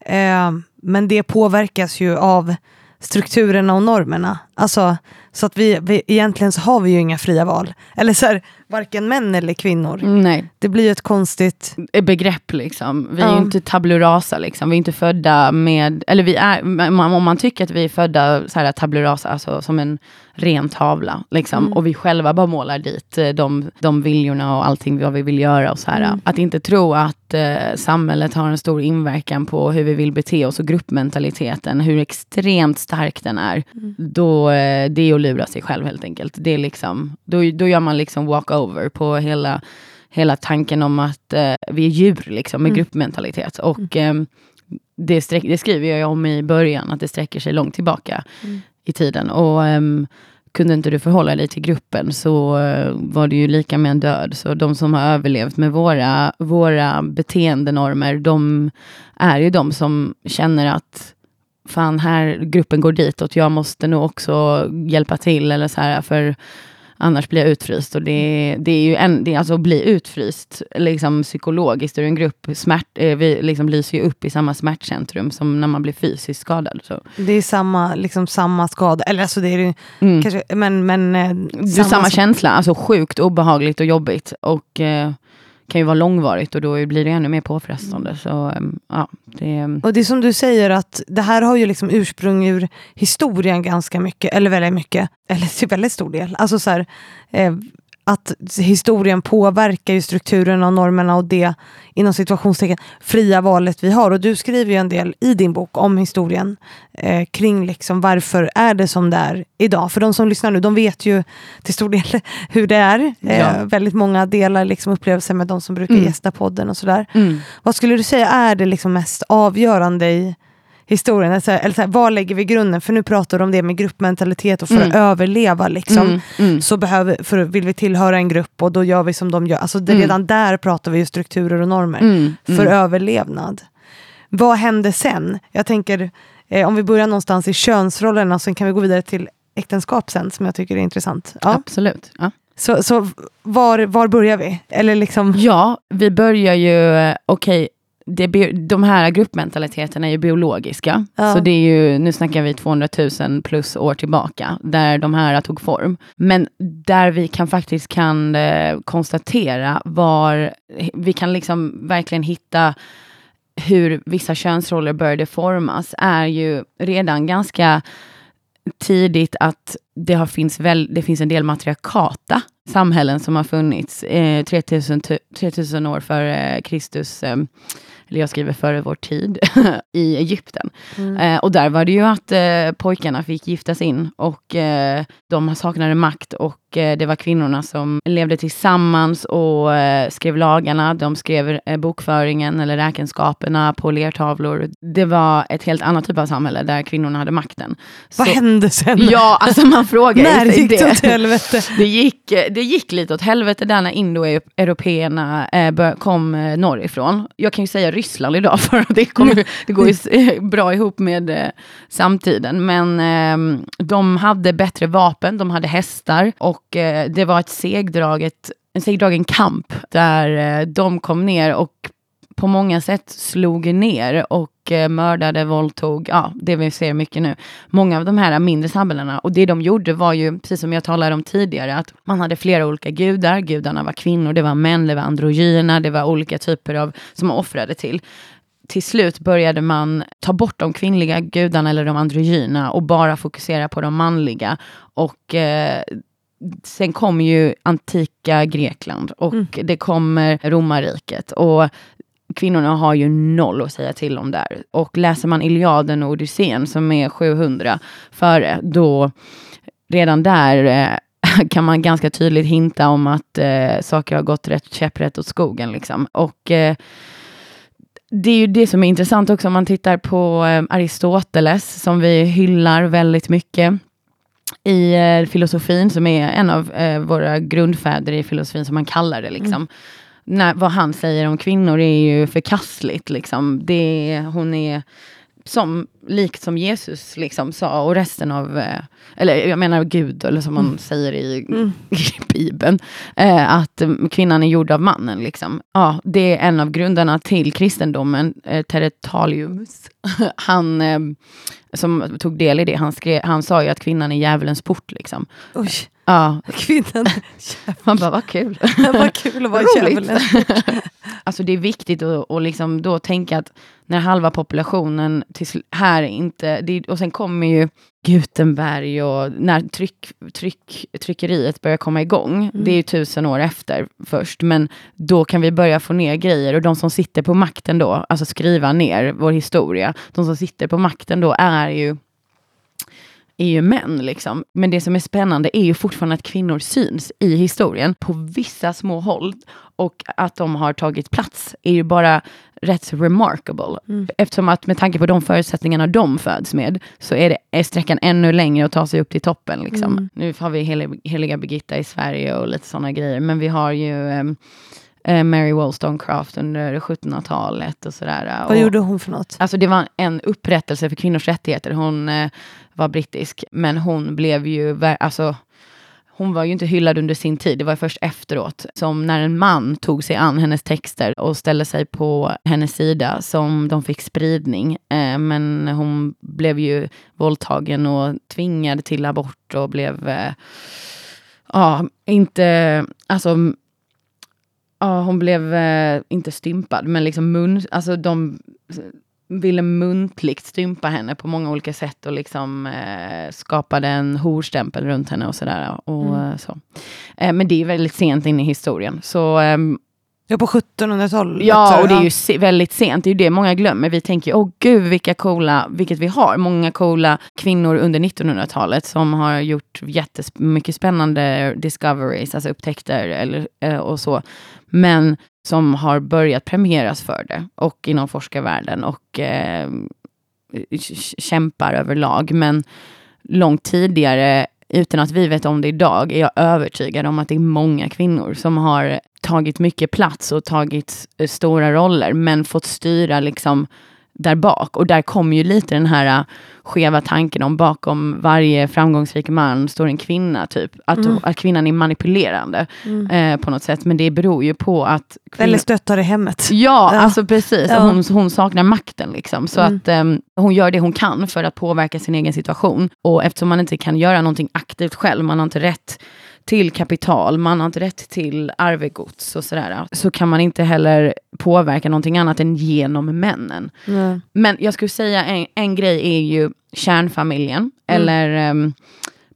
Eh, men det påverkas ju av strukturerna och normerna. Alltså, så att vi, vi, egentligen så har vi ju inga fria val. Eller så här, varken män eller kvinnor. Nej. Det blir ett konstigt... Begrepp liksom. Vi är Ja. ju inte tabulurasa liksom. Vi är inte födda med, eller vi är, om man- om man tycker att vi är födda så här tabulurasa, alltså som en ren tavla. Liksom. Mm. Och vi själva bara målar dit eh, de, de viljorna och allting vad vi vill göra. Och så här. Mm. Att inte tro att eh, samhället har en stor inverkan på hur vi vill bete oss och gruppmentaliteten, hur extremt stark den är. Mm. Då, eh, det är att lura sig själv helt enkelt. Det är liksom, då, då gör man liksom walkover på hela, hela tanken om att eh, vi är djur liksom, med Mm. gruppmentalitet. Och eh, det, sträck, det skriver jag om i början, att det sträcker sig långt tillbaka Mm i tiden. Och um, kunde inte du förhålla dig till gruppen så uh, var det ju lika med en död. Så de som har överlevt med våra, våra beteendenormer, de är ju de som känner att fan, här gruppen går ditåt, jag måste nog också hjälpa till eller så här, för annars blir jag utfryst. Och det, det är ju en, det är alltså att bli utfryst liksom psykologiskt ur en grupp, smärt, eh, vi liksom lyser ju upp i samma smärtcentrum som när man blir fysiskt skadad. Så. Det är samma, liksom, samma skada. Eller alltså det är Mm. kanske, men... men eh, Det är samma känsla, alltså sjukt obehagligt och jobbigt. Och eh, kan ju vara långvarigt och då blir det ännu mer påfrestande. Så ehm, ja, det... Och det är som du säger att det här har ju liksom ursprung ur historien ganska mycket, eller väldigt mycket, eller till väldigt stor del. Alltså så här, eh, att historien påverkar ju strukturen och normerna och det inom situationstecken fria valet vi har. Och du skriver ju en del i din bok om historien eh, kring liksom varför är det som det är idag. För de som lyssnar nu, de vet ju till stor del hur det är. Eh, Ja. Väldigt många delar liksom upplevelser med de som brukar Mm. gästa podden och sådär. Mm. Vad skulle du säga är det liksom mest avgörande i historien? Alltså, eller så här, var lägger vi grunden? För nu pratar du om det med gruppmentalitet och för Mm. att överleva liksom, Mm. Mm. så behöver, för vill vi tillhöra en grupp och då gör vi som de gör. Alltså, det, Mm. Redan där pratar vi ju strukturer och normer Mm. för Mm. överlevnad. Vad hände sen? Jag tänker, eh, om vi börjar någonstans i könsrollerna, så kan vi gå vidare till äktenskap sen, som jag tycker är intressant. Ja. Absolut. Ja. Så, så var, var börjar vi? Eller liksom... Ja, vi börjar ju, eh, okej, det, de här gruppmentaliteterna är ju biologiska. Ja. Så det är ju, nu snackar vi 200 000 plus år tillbaka, där de här tog form. Men där vi kan faktiskt kan eh, konstatera var, vi kan liksom verkligen hitta hur vissa könsroller började formas, är ju redan ganska tidigt att det, har finns väl, det finns en del matriarkata samhällen som har funnits eh, 3000, tu- 3000 år före Kristus, eh, eller jag skriver före vår tid, i Egypten. Mm. Eh, och där var det ju att eh, pojkarna fick giftas in och eh, de saknade makt och det var kvinnorna som levde tillsammans och eh, skrev lagarna. De skrev eh, bokföringen eller räkenskaperna på lertavlor. Det var ett helt annat typ av samhälle där kvinnorna hade makten. Vad Så- hände sen? Ja, alltså man frågar När gick det åt helvete? det gick, eh, det gick lite åt helvete där när indoeuropeerna eh, kom eh, norrifrån. Jag kan ju säga Ryssland idag för att det, kommer, det går ju eh, bra ihop med eh, samtiden. Men eh, de hade bättre vapen, de hade hästar och eh, det var ett segdraget, en segdragen kamp där eh, de kom ner och på många sätt slog ner och eh, mördade, våldtog, ja, det vi ser mycket nu. Många av de här mindre samhällena, och det de gjorde var ju, precis som jag talade om tidigare, att man hade flera olika gudar, gudarna var kvinnor, det var män, det var androgyna, det var olika typer av, som man offrade till. Till slut började man ta bort de kvinnliga gudarna eller de androgyna och bara fokusera på de manliga. Och eh, sen kom ju antika Grekland och Mm. det kommer romarriket. Och kvinnorna har ju noll att säga till om där. Och läser man Iliaden och Odysseen som är 700 före, då redan där eh, kan man ganska tydligt hinta om att eh, saker har gått rätt käpprätt åt skogen. Liksom. Och eh, det är ju det som är intressant också om man tittar på eh, Aristoteles som vi hyllar väldigt mycket i eh, filosofin som är en av eh, våra grundfäder i filosofin som man kallar det. Liksom. När, vad han säger om kvinnor är ju förkastligt. Liksom. Det, hon är som, likt som Jesus liksom sa och resten av, eh, eller jag menar Gud, eller som man mm. säger i, mm. i Bibeln, eh, att kvinnan är gjord av mannen. Liksom. Ja, det är en av grunderna till kristendomen, eh, Teretalius. Han eh, som tog del i det, han, skrev, han sa ju att kvinnan är djävulens port. Liksom. Oj. Ja. Kvinnan. Man bara, vad kul. vad kul att vara djävulen. alltså det är viktigt att och liksom då tänka att när halva populationen till, här inte, det, och sen kommer ju Gutenberg och när tryck, tryck, tryckeriet börjar komma igång, mm. det är ju tusen år efter först, men då kan vi börja få ner grejer och de som sitter på makten då, alltså skriva ner vår historia, de som sitter på makten då är ju är ju män. Liksom. Men det som är spännande är ju fortfarande att kvinnor syns i historien på vissa små håll. Och att de har tagit plats är ju bara rätt remarkable. Mm. Eftersom att med tanke på de förutsättningarna de föds med så är, det, är sträckan ännu längre att ta sig upp till toppen. Liksom. Mm. Nu har vi hel, heliga Birgitta i Sverige och lite sådana grejer. Men vi har ju um, Mary Wollstonecraft under 1700-talet och sådär. Vad och, gjorde hon för något? Alltså det var en upprättelse för kvinnors rättigheter. Hon eh, var brittisk, men hon blev ju, alltså hon var ju inte hyllad under sin tid, det var först efteråt som när en man tog sig an hennes texter och ställde sig på hennes sida som de fick spridning. Eh, men hon blev ju våldtagen och tvingad till abort och blev, eh, ja, inte, alltså Ja, hon blev eh, inte stympad, men liksom mun, alltså de ville muntligt stympa henne på många olika sätt och liksom eh, skapade en horstämpel runt henne och sådär. Och, mm. Eh, så. Eh, men det är väldigt sent in i historien. Så, ehm, ja, på 1700-talet. Ja, och det är ju se väldigt sent. Det är ju det många glömmer. Vi tänker, åh gud vilka coola, vilket vi har, många coola kvinnor under 1900-talet som har gjort jättemycket spännande discoveries, alltså upptäckter eller, eh, och så. Men som har börjat premieras för det och inom forskarvärlden och eh, kämpar överlag. Men långt tidigare, utan att vi vet om det idag, är jag övertygad om att det är många kvinnor som har tagit mycket plats och tagit eh, stora roller, men fått styra liksom där bak. Och där kommer ju lite den här uh, skeva tanken om bakom varje framgångsrik man står en kvinna, typ. Att, mm. att kvinnan är manipulerande mm. eh, på något sätt. Men det beror ju på att... Eller stöttar i hemmet. Ja, ja. alltså precis. Ja. Hon, hon saknar makten liksom. Så mm. att um, hon gör det hon kan för att påverka sin egen situation. Och eftersom man inte kan göra någonting aktivt själv, man har inte rätt till kapital, man har inte rätt till arvegods och sådär. Så kan man inte heller påverka någonting annat än genom männen. Mm. Men jag skulle säga en, en grej är ju kärnfamiljen, mm. eller um,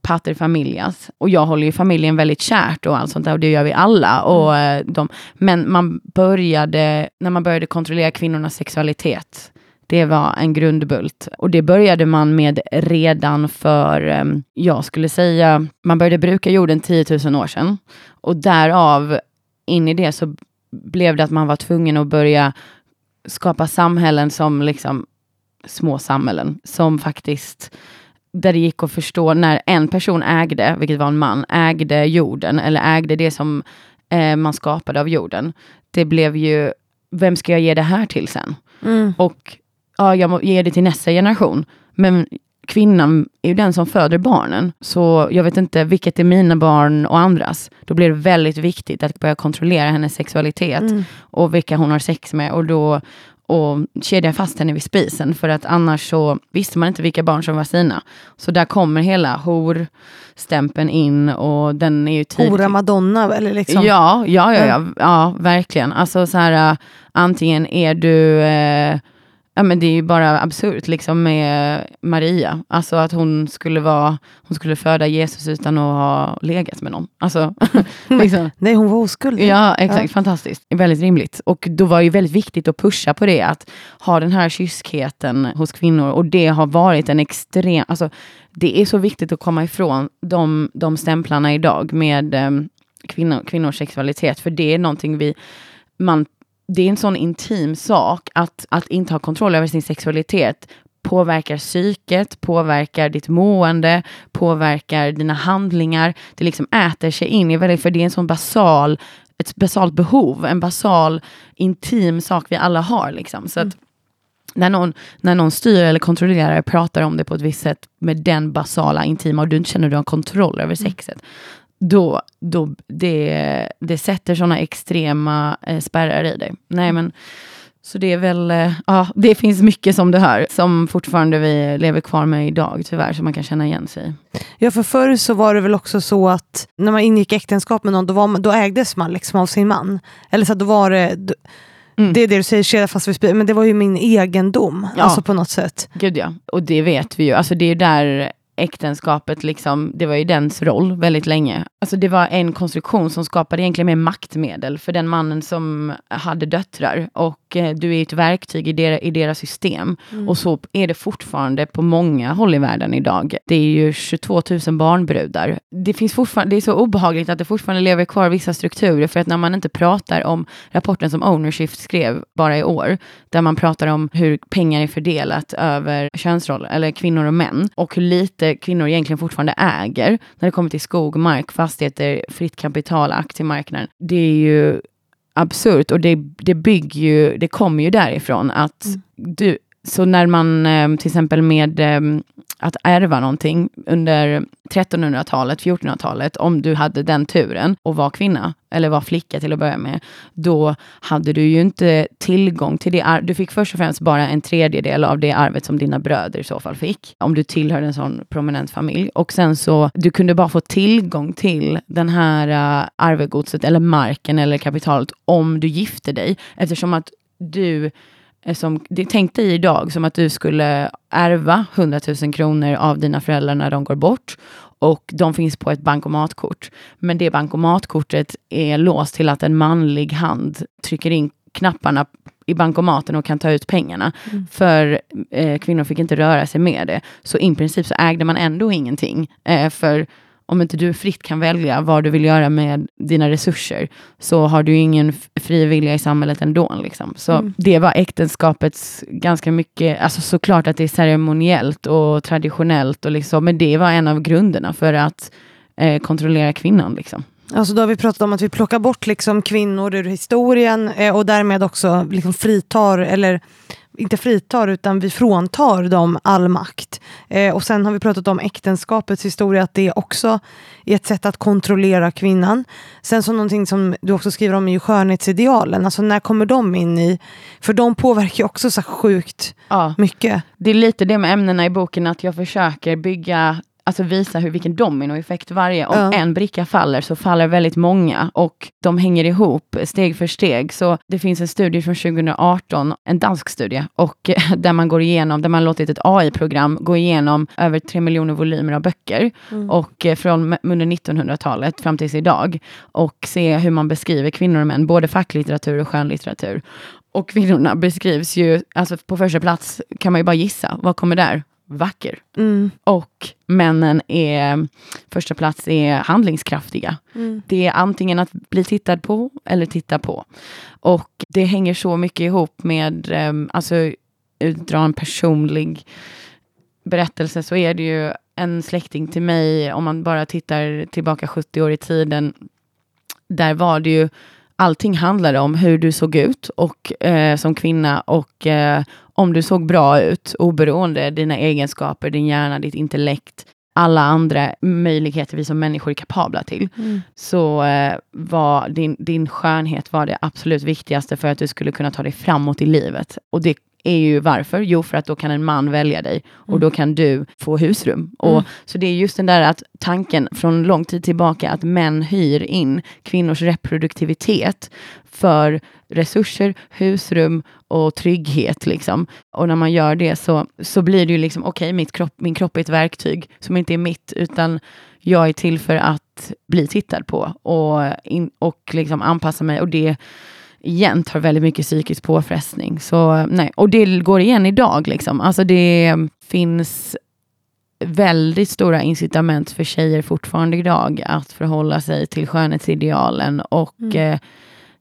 pater familias. Och jag håller ju familjen väldigt kärt och allt sånt där och det gör vi alla. Och, mm. uh, de, men man började, när man började kontrollera kvinnornas sexualitet det var en grundbult. Och det började man med redan för, ehm, jag skulle säga, man började bruka jorden 10 000 år sedan. Och därav, in i det så blev det att man var tvungen att börja skapa samhällen som liksom små samhällen som faktiskt där det gick att förstå när en person ägde, vilket var en man, ägde jorden eller ägde det som eh, man skapade av jorden. Det blev ju, vem ska jag ge det här till sen? Mm. Och ja, jag ger det till nästa generation. Men kvinnan är ju den som föder barnen. Så jag vet inte vilket är mina barn och andras. Då blir det väldigt viktigt att börja kontrollera hennes sexualitet mm. och vilka hon har sex med. Och då och kedja fast henne vid spisen för att annars så visste man inte vilka barn som var sina. Så där kommer hela horstämpeln in och den är ju tidig. Hora madonna eller liksom? Ja, ja, ja, ja, ja, verkligen. Alltså så här, antingen är du eh, Ja men det är ju bara absurt liksom med Maria. Alltså att hon skulle vara, hon skulle föda Jesus utan att ha legat med någon. Alltså, liksom. Nej hon var oskyldig. Ja exakt, ja. fantastiskt. Väldigt rimligt. Och då var det ju väldigt viktigt att pusha på det, att ha den här kyskheten hos kvinnor. Och det har varit en extrem, alltså det är så viktigt att komma ifrån de, de stämplarna idag med um, kvinnor, kvinnors sexualitet. För det är någonting vi, man det är en sån intim sak att, att inte ha kontroll över sin sexualitet påverkar psyket, påverkar ditt mående, påverkar dina handlingar. Det liksom äter sig in i väldigt, för det är en sån basal, ett basalt behov, en basal intim sak vi alla har. Liksom. Så att, när någon, när någon styr eller kontrollerar pratar om det på ett visst sätt med den basala intima och du inte känner att du har kontroll över mm. Då, då det, det sätter sådana extrema eh, spärrar i dig. Nej men så det är väl, eh, ja, det finns mycket som du hör, som fortfarande vi lever kvar med idag tyvärr, som man kan känna igen sig Ja, för förr så var det väl också så att när man ingick äktenskap med någon, då, var då ägdes man liksom av sin man. Eller så då var det, mm. det är det du säger, kedja fast vid spisen, men det var ju min egendom, ja. alltså på något sätt. Gud ja, och det vet vi ju, alltså det är där äktenskapet, liksom, det var ju dens roll väldigt länge. Alltså det var en konstruktion som skapade egentligen mer maktmedel för den mannen som hade döttrar. Och eh, du är ett verktyg i, der, i deras system. Mm. Och så är det fortfarande på många håll i världen idag. Det är ju 22 000 barnbrudar. Det, finns fortfarande, det är så obehagligt att det fortfarande lever kvar vissa strukturer. För att när man inte pratar om rapporten som Ownership skrev bara i år, där man pratar om hur pengar är fördelat över könsroller, eller kvinnor och män, och hur lite kvinnor egentligen fortfarande äger när det kommer till skog, mark, fastigheter, fritt kapital, aktiemarknaden. Det är ju absurt och det, det bygger ju, det kommer ju därifrån att mm. du, så när man ehm, till exempel med ehm, att ärva någonting under 1300-talet, 1400-talet, om du hade den turen och var kvinna, eller var flicka till att börja med, då hade du ju inte tillgång till det. Du fick först och främst bara en tredjedel av det arvet som dina bröder i så fall fick, om du tillhörde en sån prominent familj. Och sen så, du kunde bara få tillgång till den här uh, arvegodset, eller marken eller kapitalet, om du gifte dig, eftersom att du som, tänk dig idag som att du skulle ärva 100 000 kronor av dina föräldrar när de går bort och de finns på ett bankomatkort. Men det bankomatkortet är låst till att en manlig hand trycker in knapparna i bankomaten och kan ta ut pengarna. Mm. För eh, kvinnor fick inte röra sig med det. Så i princip så ägde man ändå ingenting. Eh, för om inte du fritt kan välja vad du vill göra med dina resurser, så har du ingen fri vilja i samhället ändå. Liksom. Så mm. det var äktenskapets ganska mycket, alltså såklart att det är ceremoniellt och traditionellt, och liksom, men det var en av grunderna för att eh, kontrollera kvinnan. Liksom. Alltså då har vi pratat om att vi plockar bort liksom kvinnor ur historien eh, och därmed också liksom fritar, eller inte fritar, utan vi fråntar dem all makt. Eh, och sen har vi pratat om äktenskapets historia, att det också är ett sätt att kontrollera kvinnan. Sen så någonting som du också skriver om är ju skönhetsidealen. Alltså när kommer de in i... För de påverkar ju också så sjukt ja. mycket. Det är lite det med ämnena i boken, att jag försöker bygga alltså visa hur, vilken dominoeffekt varje, om ja. en bricka faller så faller väldigt många och de hänger ihop steg för steg. Så det finns en studie från 2018, en dansk studie, och där man går igenom, där man låtit ett AI-program gå igenom över tre miljoner volymer av böcker mm. och eh, från under 1900-talet fram tills idag och se hur man beskriver kvinnor och män, både facklitteratur och skönlitteratur. Och kvinnorna beskrivs ju, alltså på första plats kan man ju bara gissa, vad kommer där? Vacker. Mm. Och männen är, första plats är handlingskraftiga. Mm. Det är antingen att bli tittad på eller titta på. Och det hänger så mycket ihop med, um, alltså utdra en personlig berättelse så är det ju en släkting till mig, om man bara tittar tillbaka 70 år i tiden, där var det ju allting handlade om hur du såg ut och, eh, som kvinna och eh, om du såg bra ut, oberoende dina egenskaper, din hjärna, ditt intellekt, alla andra möjligheter vi som människor är kapabla till, mm. så eh, var din, din skönhet var det absolut viktigaste för att du skulle kunna ta dig framåt i livet. Och det är ju varför? Jo, för att då kan en man välja dig och mm. då kan du få husrum. Mm. Och, så det är just den där att tanken från lång tid tillbaka att män hyr in kvinnors reproduktivitet för resurser, husrum och trygghet. Liksom. Och när man gör det så, så blir det ju liksom, okej, okay, kropp, min kropp är ett verktyg som inte är mitt, utan jag är till för att bli tittad på och, in, och liksom anpassa mig. Och det igen tar väldigt mycket psykisk påfrestning. Så, nej. Och det går igen idag. Liksom. Alltså det finns väldigt stora incitament för tjejer fortfarande idag att förhålla sig till skönhetsidealen och mm. eh,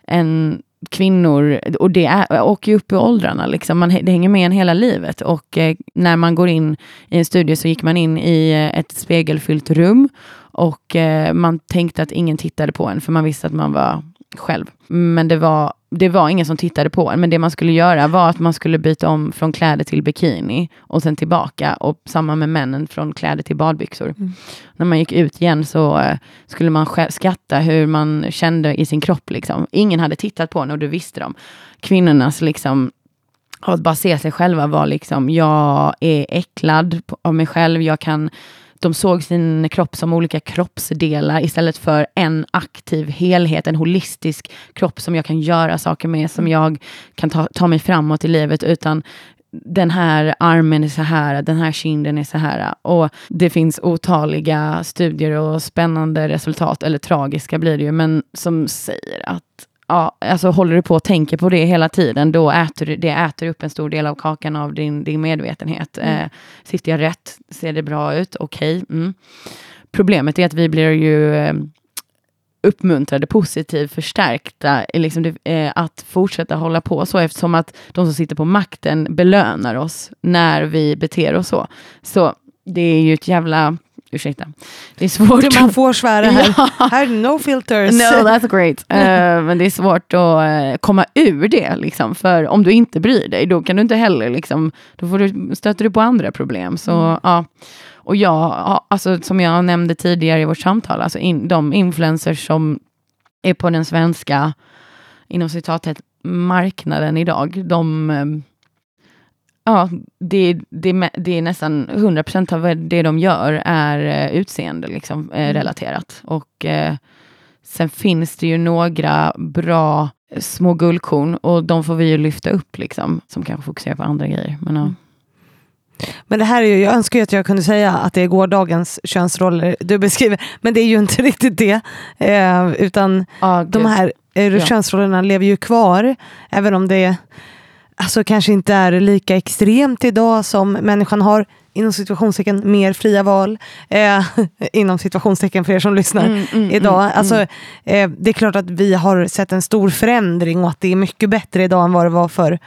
en kvinnor, och det är, åker ju upp i åldrarna, liksom. man, det hänger med en hela livet. Och eh, när man går in i en studie så gick man in i eh, ett spegelfyllt rum och eh, man tänkte att ingen tittade på en, för man visste att man var själv. Men det var, det var ingen som tittade på en. Men det man skulle göra var att man skulle byta om från kläder till bikini och sen tillbaka. Och samma med männen från kläder till badbyxor. Mm. När man gick ut igen så uh, skulle man skatta hur man kände i sin kropp. Liksom. Ingen hade tittat på en och det visste de. Kvinnornas liksom att bara se sig själva var liksom, jag är äcklad av mig själv, jag kan de såg sin kropp som olika kroppsdelar istället för en aktiv helhet, en holistisk kropp som jag kan göra saker med, som mm. jag kan ta, ta mig framåt i livet, utan den här armen är så här, den här kinden är så här. Och det finns otaliga studier och spännande resultat, eller tragiska blir det ju, men som säger att ja, alltså håller du på och tänker på det hela tiden, då äter det äter upp en stor del av kakan av din, din medvetenhet. Mm. Eh, sitter jag rätt? Ser det bra ut? Okej. Okay. Mm. Problemet är att vi blir ju eh, uppmuntrade, positivt förstärkta, liksom det, eh, att fortsätta hålla på så, eftersom att de som sitter på makten belönar oss när vi beter oss så. Så det är ju ett jävla Ursäkta. Det är svårt. Man får svära här. ja. här no filters. No, that's great. Uh, men det är svårt att uh, komma ur det. Liksom. För om du inte bryr dig, då kan du inte heller, liksom, då får du, stöter du på andra problem. Så, mm. ja. Och jag, alltså, som jag nämnde tidigare i vårt samtal, alltså in, de influencers som är på den svenska, inom citatet, marknaden idag, de um, Ja, det, det, det är nästan 100% av det de gör är uh, utseende liksom, uh, mm. relaterat. Och uh, sen finns det ju några bra små guldkorn och de får vi ju lyfta upp liksom, som kanske fokuserar på andra grejer. Men, mm. Men det här är ju, jag önskar ju att jag kunde säga att det är gårdagens könsroller du beskriver, men det är ju inte riktigt det. Eh, utan ah, de här eh, könsrollerna lever ju kvar, även om det är alltså, kanske inte är lika extremt idag som människan har inom situationstecken mer fria val. Eh, inom situationstecken för er som lyssnar mm, mm, idag. Mm, alltså, eh, det är klart att vi har sett en stor förändring och att det är mycket bättre idag än vad det var för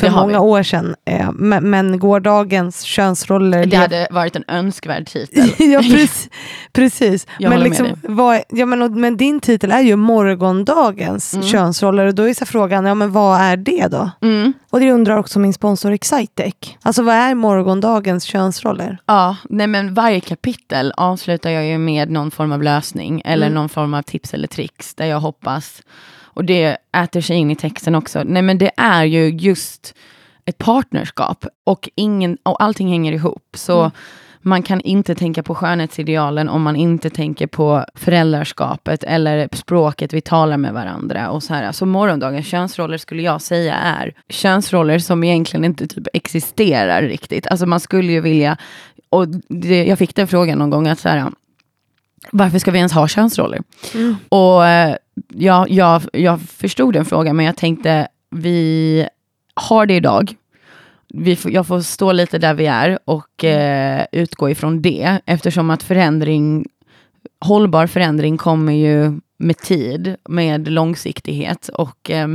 för många vi. år sedan. Eh, men, men gårdagens könsroller... Det hade varit en önskvärd titel. ja, precis. precis. Jag men, liksom, vad, ja, men, men din titel är ju morgondagens mm. könsroller och då är så frågan, ja, men vad är det då? Mm. Och det undrar också min sponsor Excitec. Alltså vad är morgondagens könsroller? Ja, nej men varje kapitel avslutar jag ju med någon form av lösning eller mm. någon form av tips eller tricks där jag hoppas och det äter sig in i texten också. Nej men det är ju just ett partnerskap och, ingen, och allting hänger ihop. Så mm. man kan inte tänka på skönhetsidealen om man inte tänker på föräldraskapet eller språket vi talar med varandra. Och så, här. så morgondagens könsroller skulle jag säga är könsroller som egentligen inte typ existerar riktigt. Alltså man skulle ju vilja, och det, jag fick den frågan någon gång, att så här, varför ska vi ens ha könsroller? Mm. Och eh, ja, jag, jag förstod den frågan, men jag tänkte, vi har det idag. Vi får, jag får stå lite där vi är och mm. eh, utgå ifrån det, eftersom att förändring, hållbar förändring kommer ju med tid, med långsiktighet. Och eh,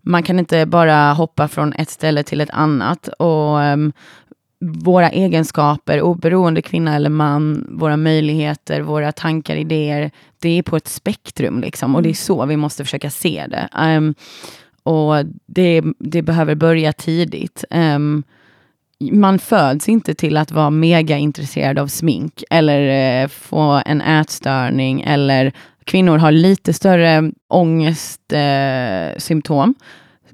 man kan inte bara hoppa från ett ställe till ett annat. Och um, våra egenskaper, oberoende kvinna eller man, våra möjligheter, våra tankar, idéer, det är på ett spektrum liksom och det är så vi måste försöka se det. Um, och det, det, behöver börja tidigt. Um, man föds inte till att vara mega intresserad av smink eller uh, få en ätstörning eller kvinnor har lite större ångestsymptom. Uh,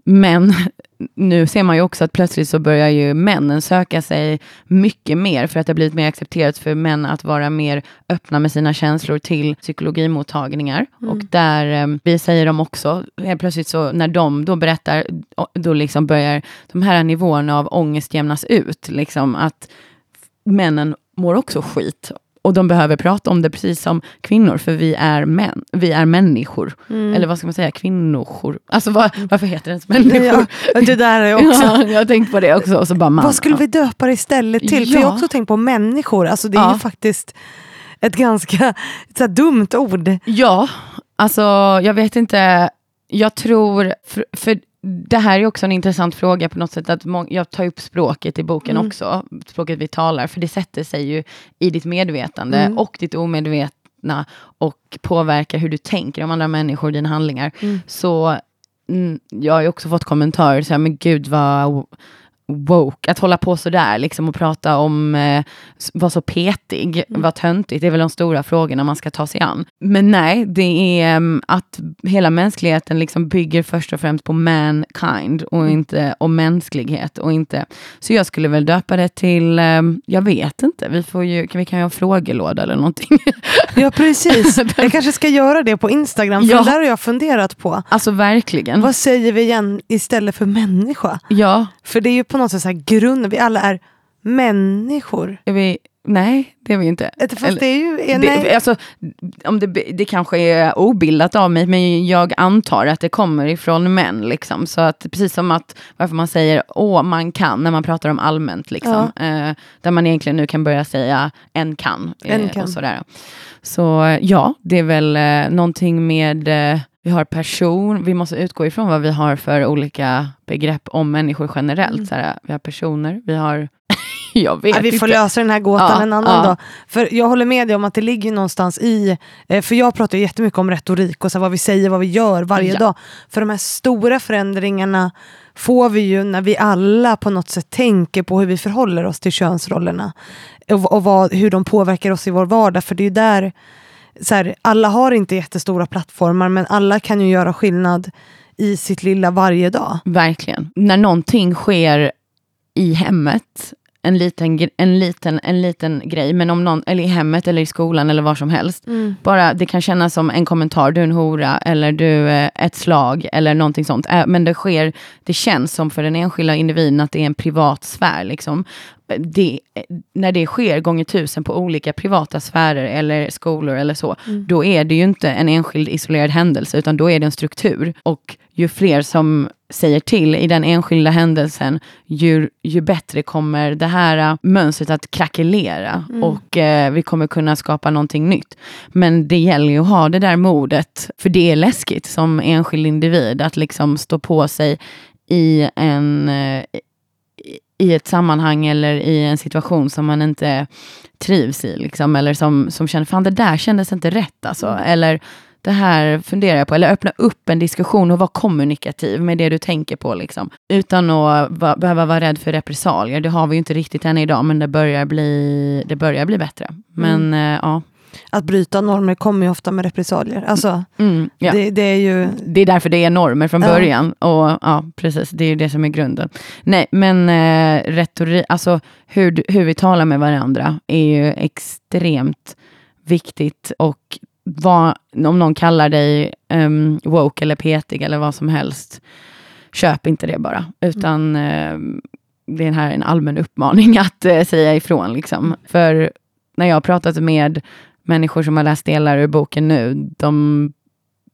men nu ser man ju också att plötsligt så börjar ju männen söka sig mycket mer för att det har blivit mer accepterat för män att vara mer öppna med sina känslor till psykologimottagningar. Mm. Och där um, vi säger de också, helt plötsligt så när de då berättar, då liksom börjar de här nivåerna av ångest jämnas ut. Liksom att männen mår också skit och de behöver prata om det precis som kvinnor, för vi är män. Vi är människor. Mm. Eller vad ska man säga, kvinnor. Alltså vad, varför heter det ens människor? Ja, det där är också. Ja, jag har tänkt på det också. Och så bara man. Vad skulle vi döpa det istället till? Ja. För jag har också tänkt på människor. Alltså det är ju faktiskt ett ganska ett så dumt ord. Ja, alltså jag vet inte. Jag tror, för, för det här är också en intressant fråga på något sätt, att jag tar upp språket i boken mm. också, språket vi talar, för det sätter sig ju i ditt medvetande mm. och ditt omedvetna medvetna och påverka hur du tänker om andra människor, dina handlingar. Mm. Så mm, jag har ju också fått kommentarer, så här, men gud vad woke, att hålla på sådär liksom och prata om, eh, vara så petig, Mm. vara töntigt, det är väl de stora frågorna man ska ta sig an. Men nej, det är um, att hela mänskligheten liksom bygger först och främst på mankind och Mm. inte om mänsklighet och inte, så jag skulle väl döpa det till, um, jag vet inte, vi får ju, vi kan ju ha frågelåda eller någonting. Ja precis, jag kanske ska göra det på Instagram, för Ja. det där har jag funderat på. alltså verkligen. Vad säger vi igen istället för människa? Ja, För det är ju på något sätt så här grunden, vi alla är människor. är vi, nej det är vi inte. Fast Eller- det är ju, är, nej. alltså, om det, det kanske är obildat av mig, men jag antar att det kommer ifrån män. Liksom. Så att precis som att varför man säger åh, man kan, när man pratar om allmänt. Liksom. Eh, där man egentligen nu kan börja säga en kan. eh, En kan. Och sådär. Så ja, det är väl eh, någonting med eh, vi har person, vi måste utgå ifrån vad vi har för olika begrepp om människor generellt. Mm. Såhär, vi har personer, vi har... jag vet Ja, vi får inte. lösa den här gåtan Ja, en annan ja. dag. För jag håller med dig om att det ligger någonstans i, eh, för jag pratar ju jättemycket om retorik och så här, vad vi säger, vad vi gör varje Ja. dag. För de här stora förändringarna får vi ju när vi alla på något sätt tänker på hur vi förhåller oss till könsrollerna. Och, och vad, hur de påverkar oss i vår vardag. För det är ju där, så här, alla har inte jättestora plattformar men alla kan ju göra skillnad i sitt lilla varje dag. Verkligen. När någonting sker i hemmet, en liten, en liten, en liten grej, men om någon, eller i hemmet eller i skolan eller var som helst. Bara det kan kännas som en kommentar, du är en hora, eller du är ett slag, eller någonting sånt. Men det sker, det känns som för den enskilda individen att det är en privat sfär. Liksom. Det, när det sker gånger tusen på olika privata sfärer eller skolor eller så, då är det ju inte en enskild isolerad händelse, utan då är det en struktur. Och ju fler som säger till i den enskilda händelsen, ju, ju bättre kommer det här äh, mönstret att krackelera och eh, vi kommer kunna skapa någonting nytt. Men det gäller ju att ha det där modet, för det är läskigt som enskild individ att liksom stå på sig i en eh, i- ett sammanhang eller i en situation som man inte trivs i. Liksom, eller som, som känner, fan det där kändes inte rätt alltså. Eller det här funderar jag på. Eller öppna upp en diskussion och vara kommunikativ med det du tänker på. Liksom. Utan att va, behöva vara rädd för repressalier. Det har vi ju inte riktigt än idag, men det börjar bli, det börjar bli bättre. Men eh, ja. Att bryta normer kommer ju ofta med repressalier. Alltså, Mm, ja. det, det är ju... Det är därför det är normer från Ja. början. Och ja, precis, det är ju det som är grunden. Nej, men eh, retorik, alltså hur, hur vi talar med varandra är ju extremt viktigt. Och vad, om någon kallar dig um, woke eller petig eller vad som helst, köp inte det bara. Utan eh, det är här en allmän uppmaning att eh, säga ifrån. Liksom. För när jag har pratat med människor som har läst delar ur boken nu, de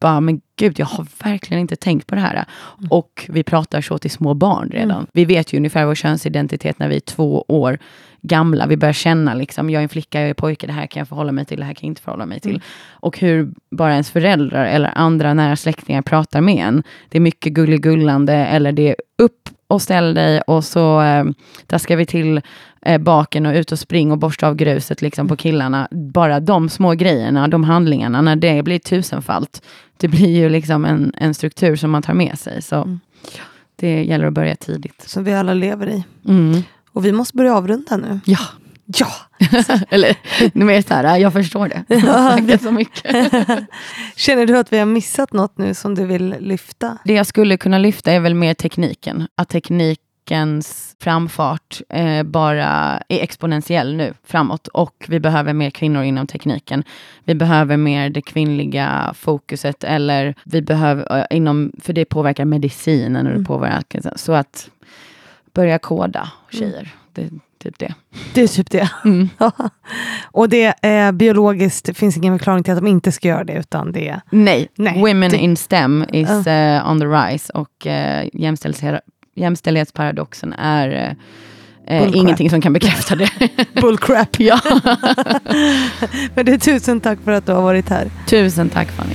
bara, men gud, jag har verkligen inte tänkt på det här. Och vi pratar så till små barn redan. Mm. Vi vet ju ungefär vår könsidentitet när vi är två år gamla. Vi börjar känna, liksom, jag är en flicka, jag är pojke, det här kan jag förhålla mig till, det här kan jag inte förhålla mig till. Mm. Och hur bara ens föräldrar eller andra nära släktingar pratar med en. Det är mycket gulligullande eller det är upp och ställ dig och så eh, där ska vi till eh, baken och ut och spring och borsta av gruset liksom, på killarna. Bara de små grejerna, de handlingarna, när det blir tusenfalt, det blir ju liksom en, en struktur som man tar med sig. Så Mm. det gäller att börja tidigt. Som vi alla lever i. Mm. Och vi måste börja avrunda nu. Ja, Ja! eller vet så här, jag förstår det. Snackat så mycket. Känner du att vi har missat något nu som du vill lyfta? Det jag skulle kunna lyfta är väl mer tekniken. Att teknikens framfart eh, bara är exponentiell nu framåt och vi behöver mer kvinnor inom tekniken. Vi behöver mer det kvinnliga fokuset eller vi behöver eh, inom, för det påverkar medicinen och det Mm. påverkar, så att börja koda tjejer. Det är typ det. Det är typ det. Mm. Och det är biologiskt, det finns ingen förklaring till att de inte ska göra det, utan det är... Nej, Nej, women det- in STEM is eh, on the rise och uh, jämställdhet, jämställdhetsparadoxen är eh, eh, ingenting som kan bekräfta det. Bullcrap. ja. Men det är tusen tack för att du har varit här. Tusen tack Fanny.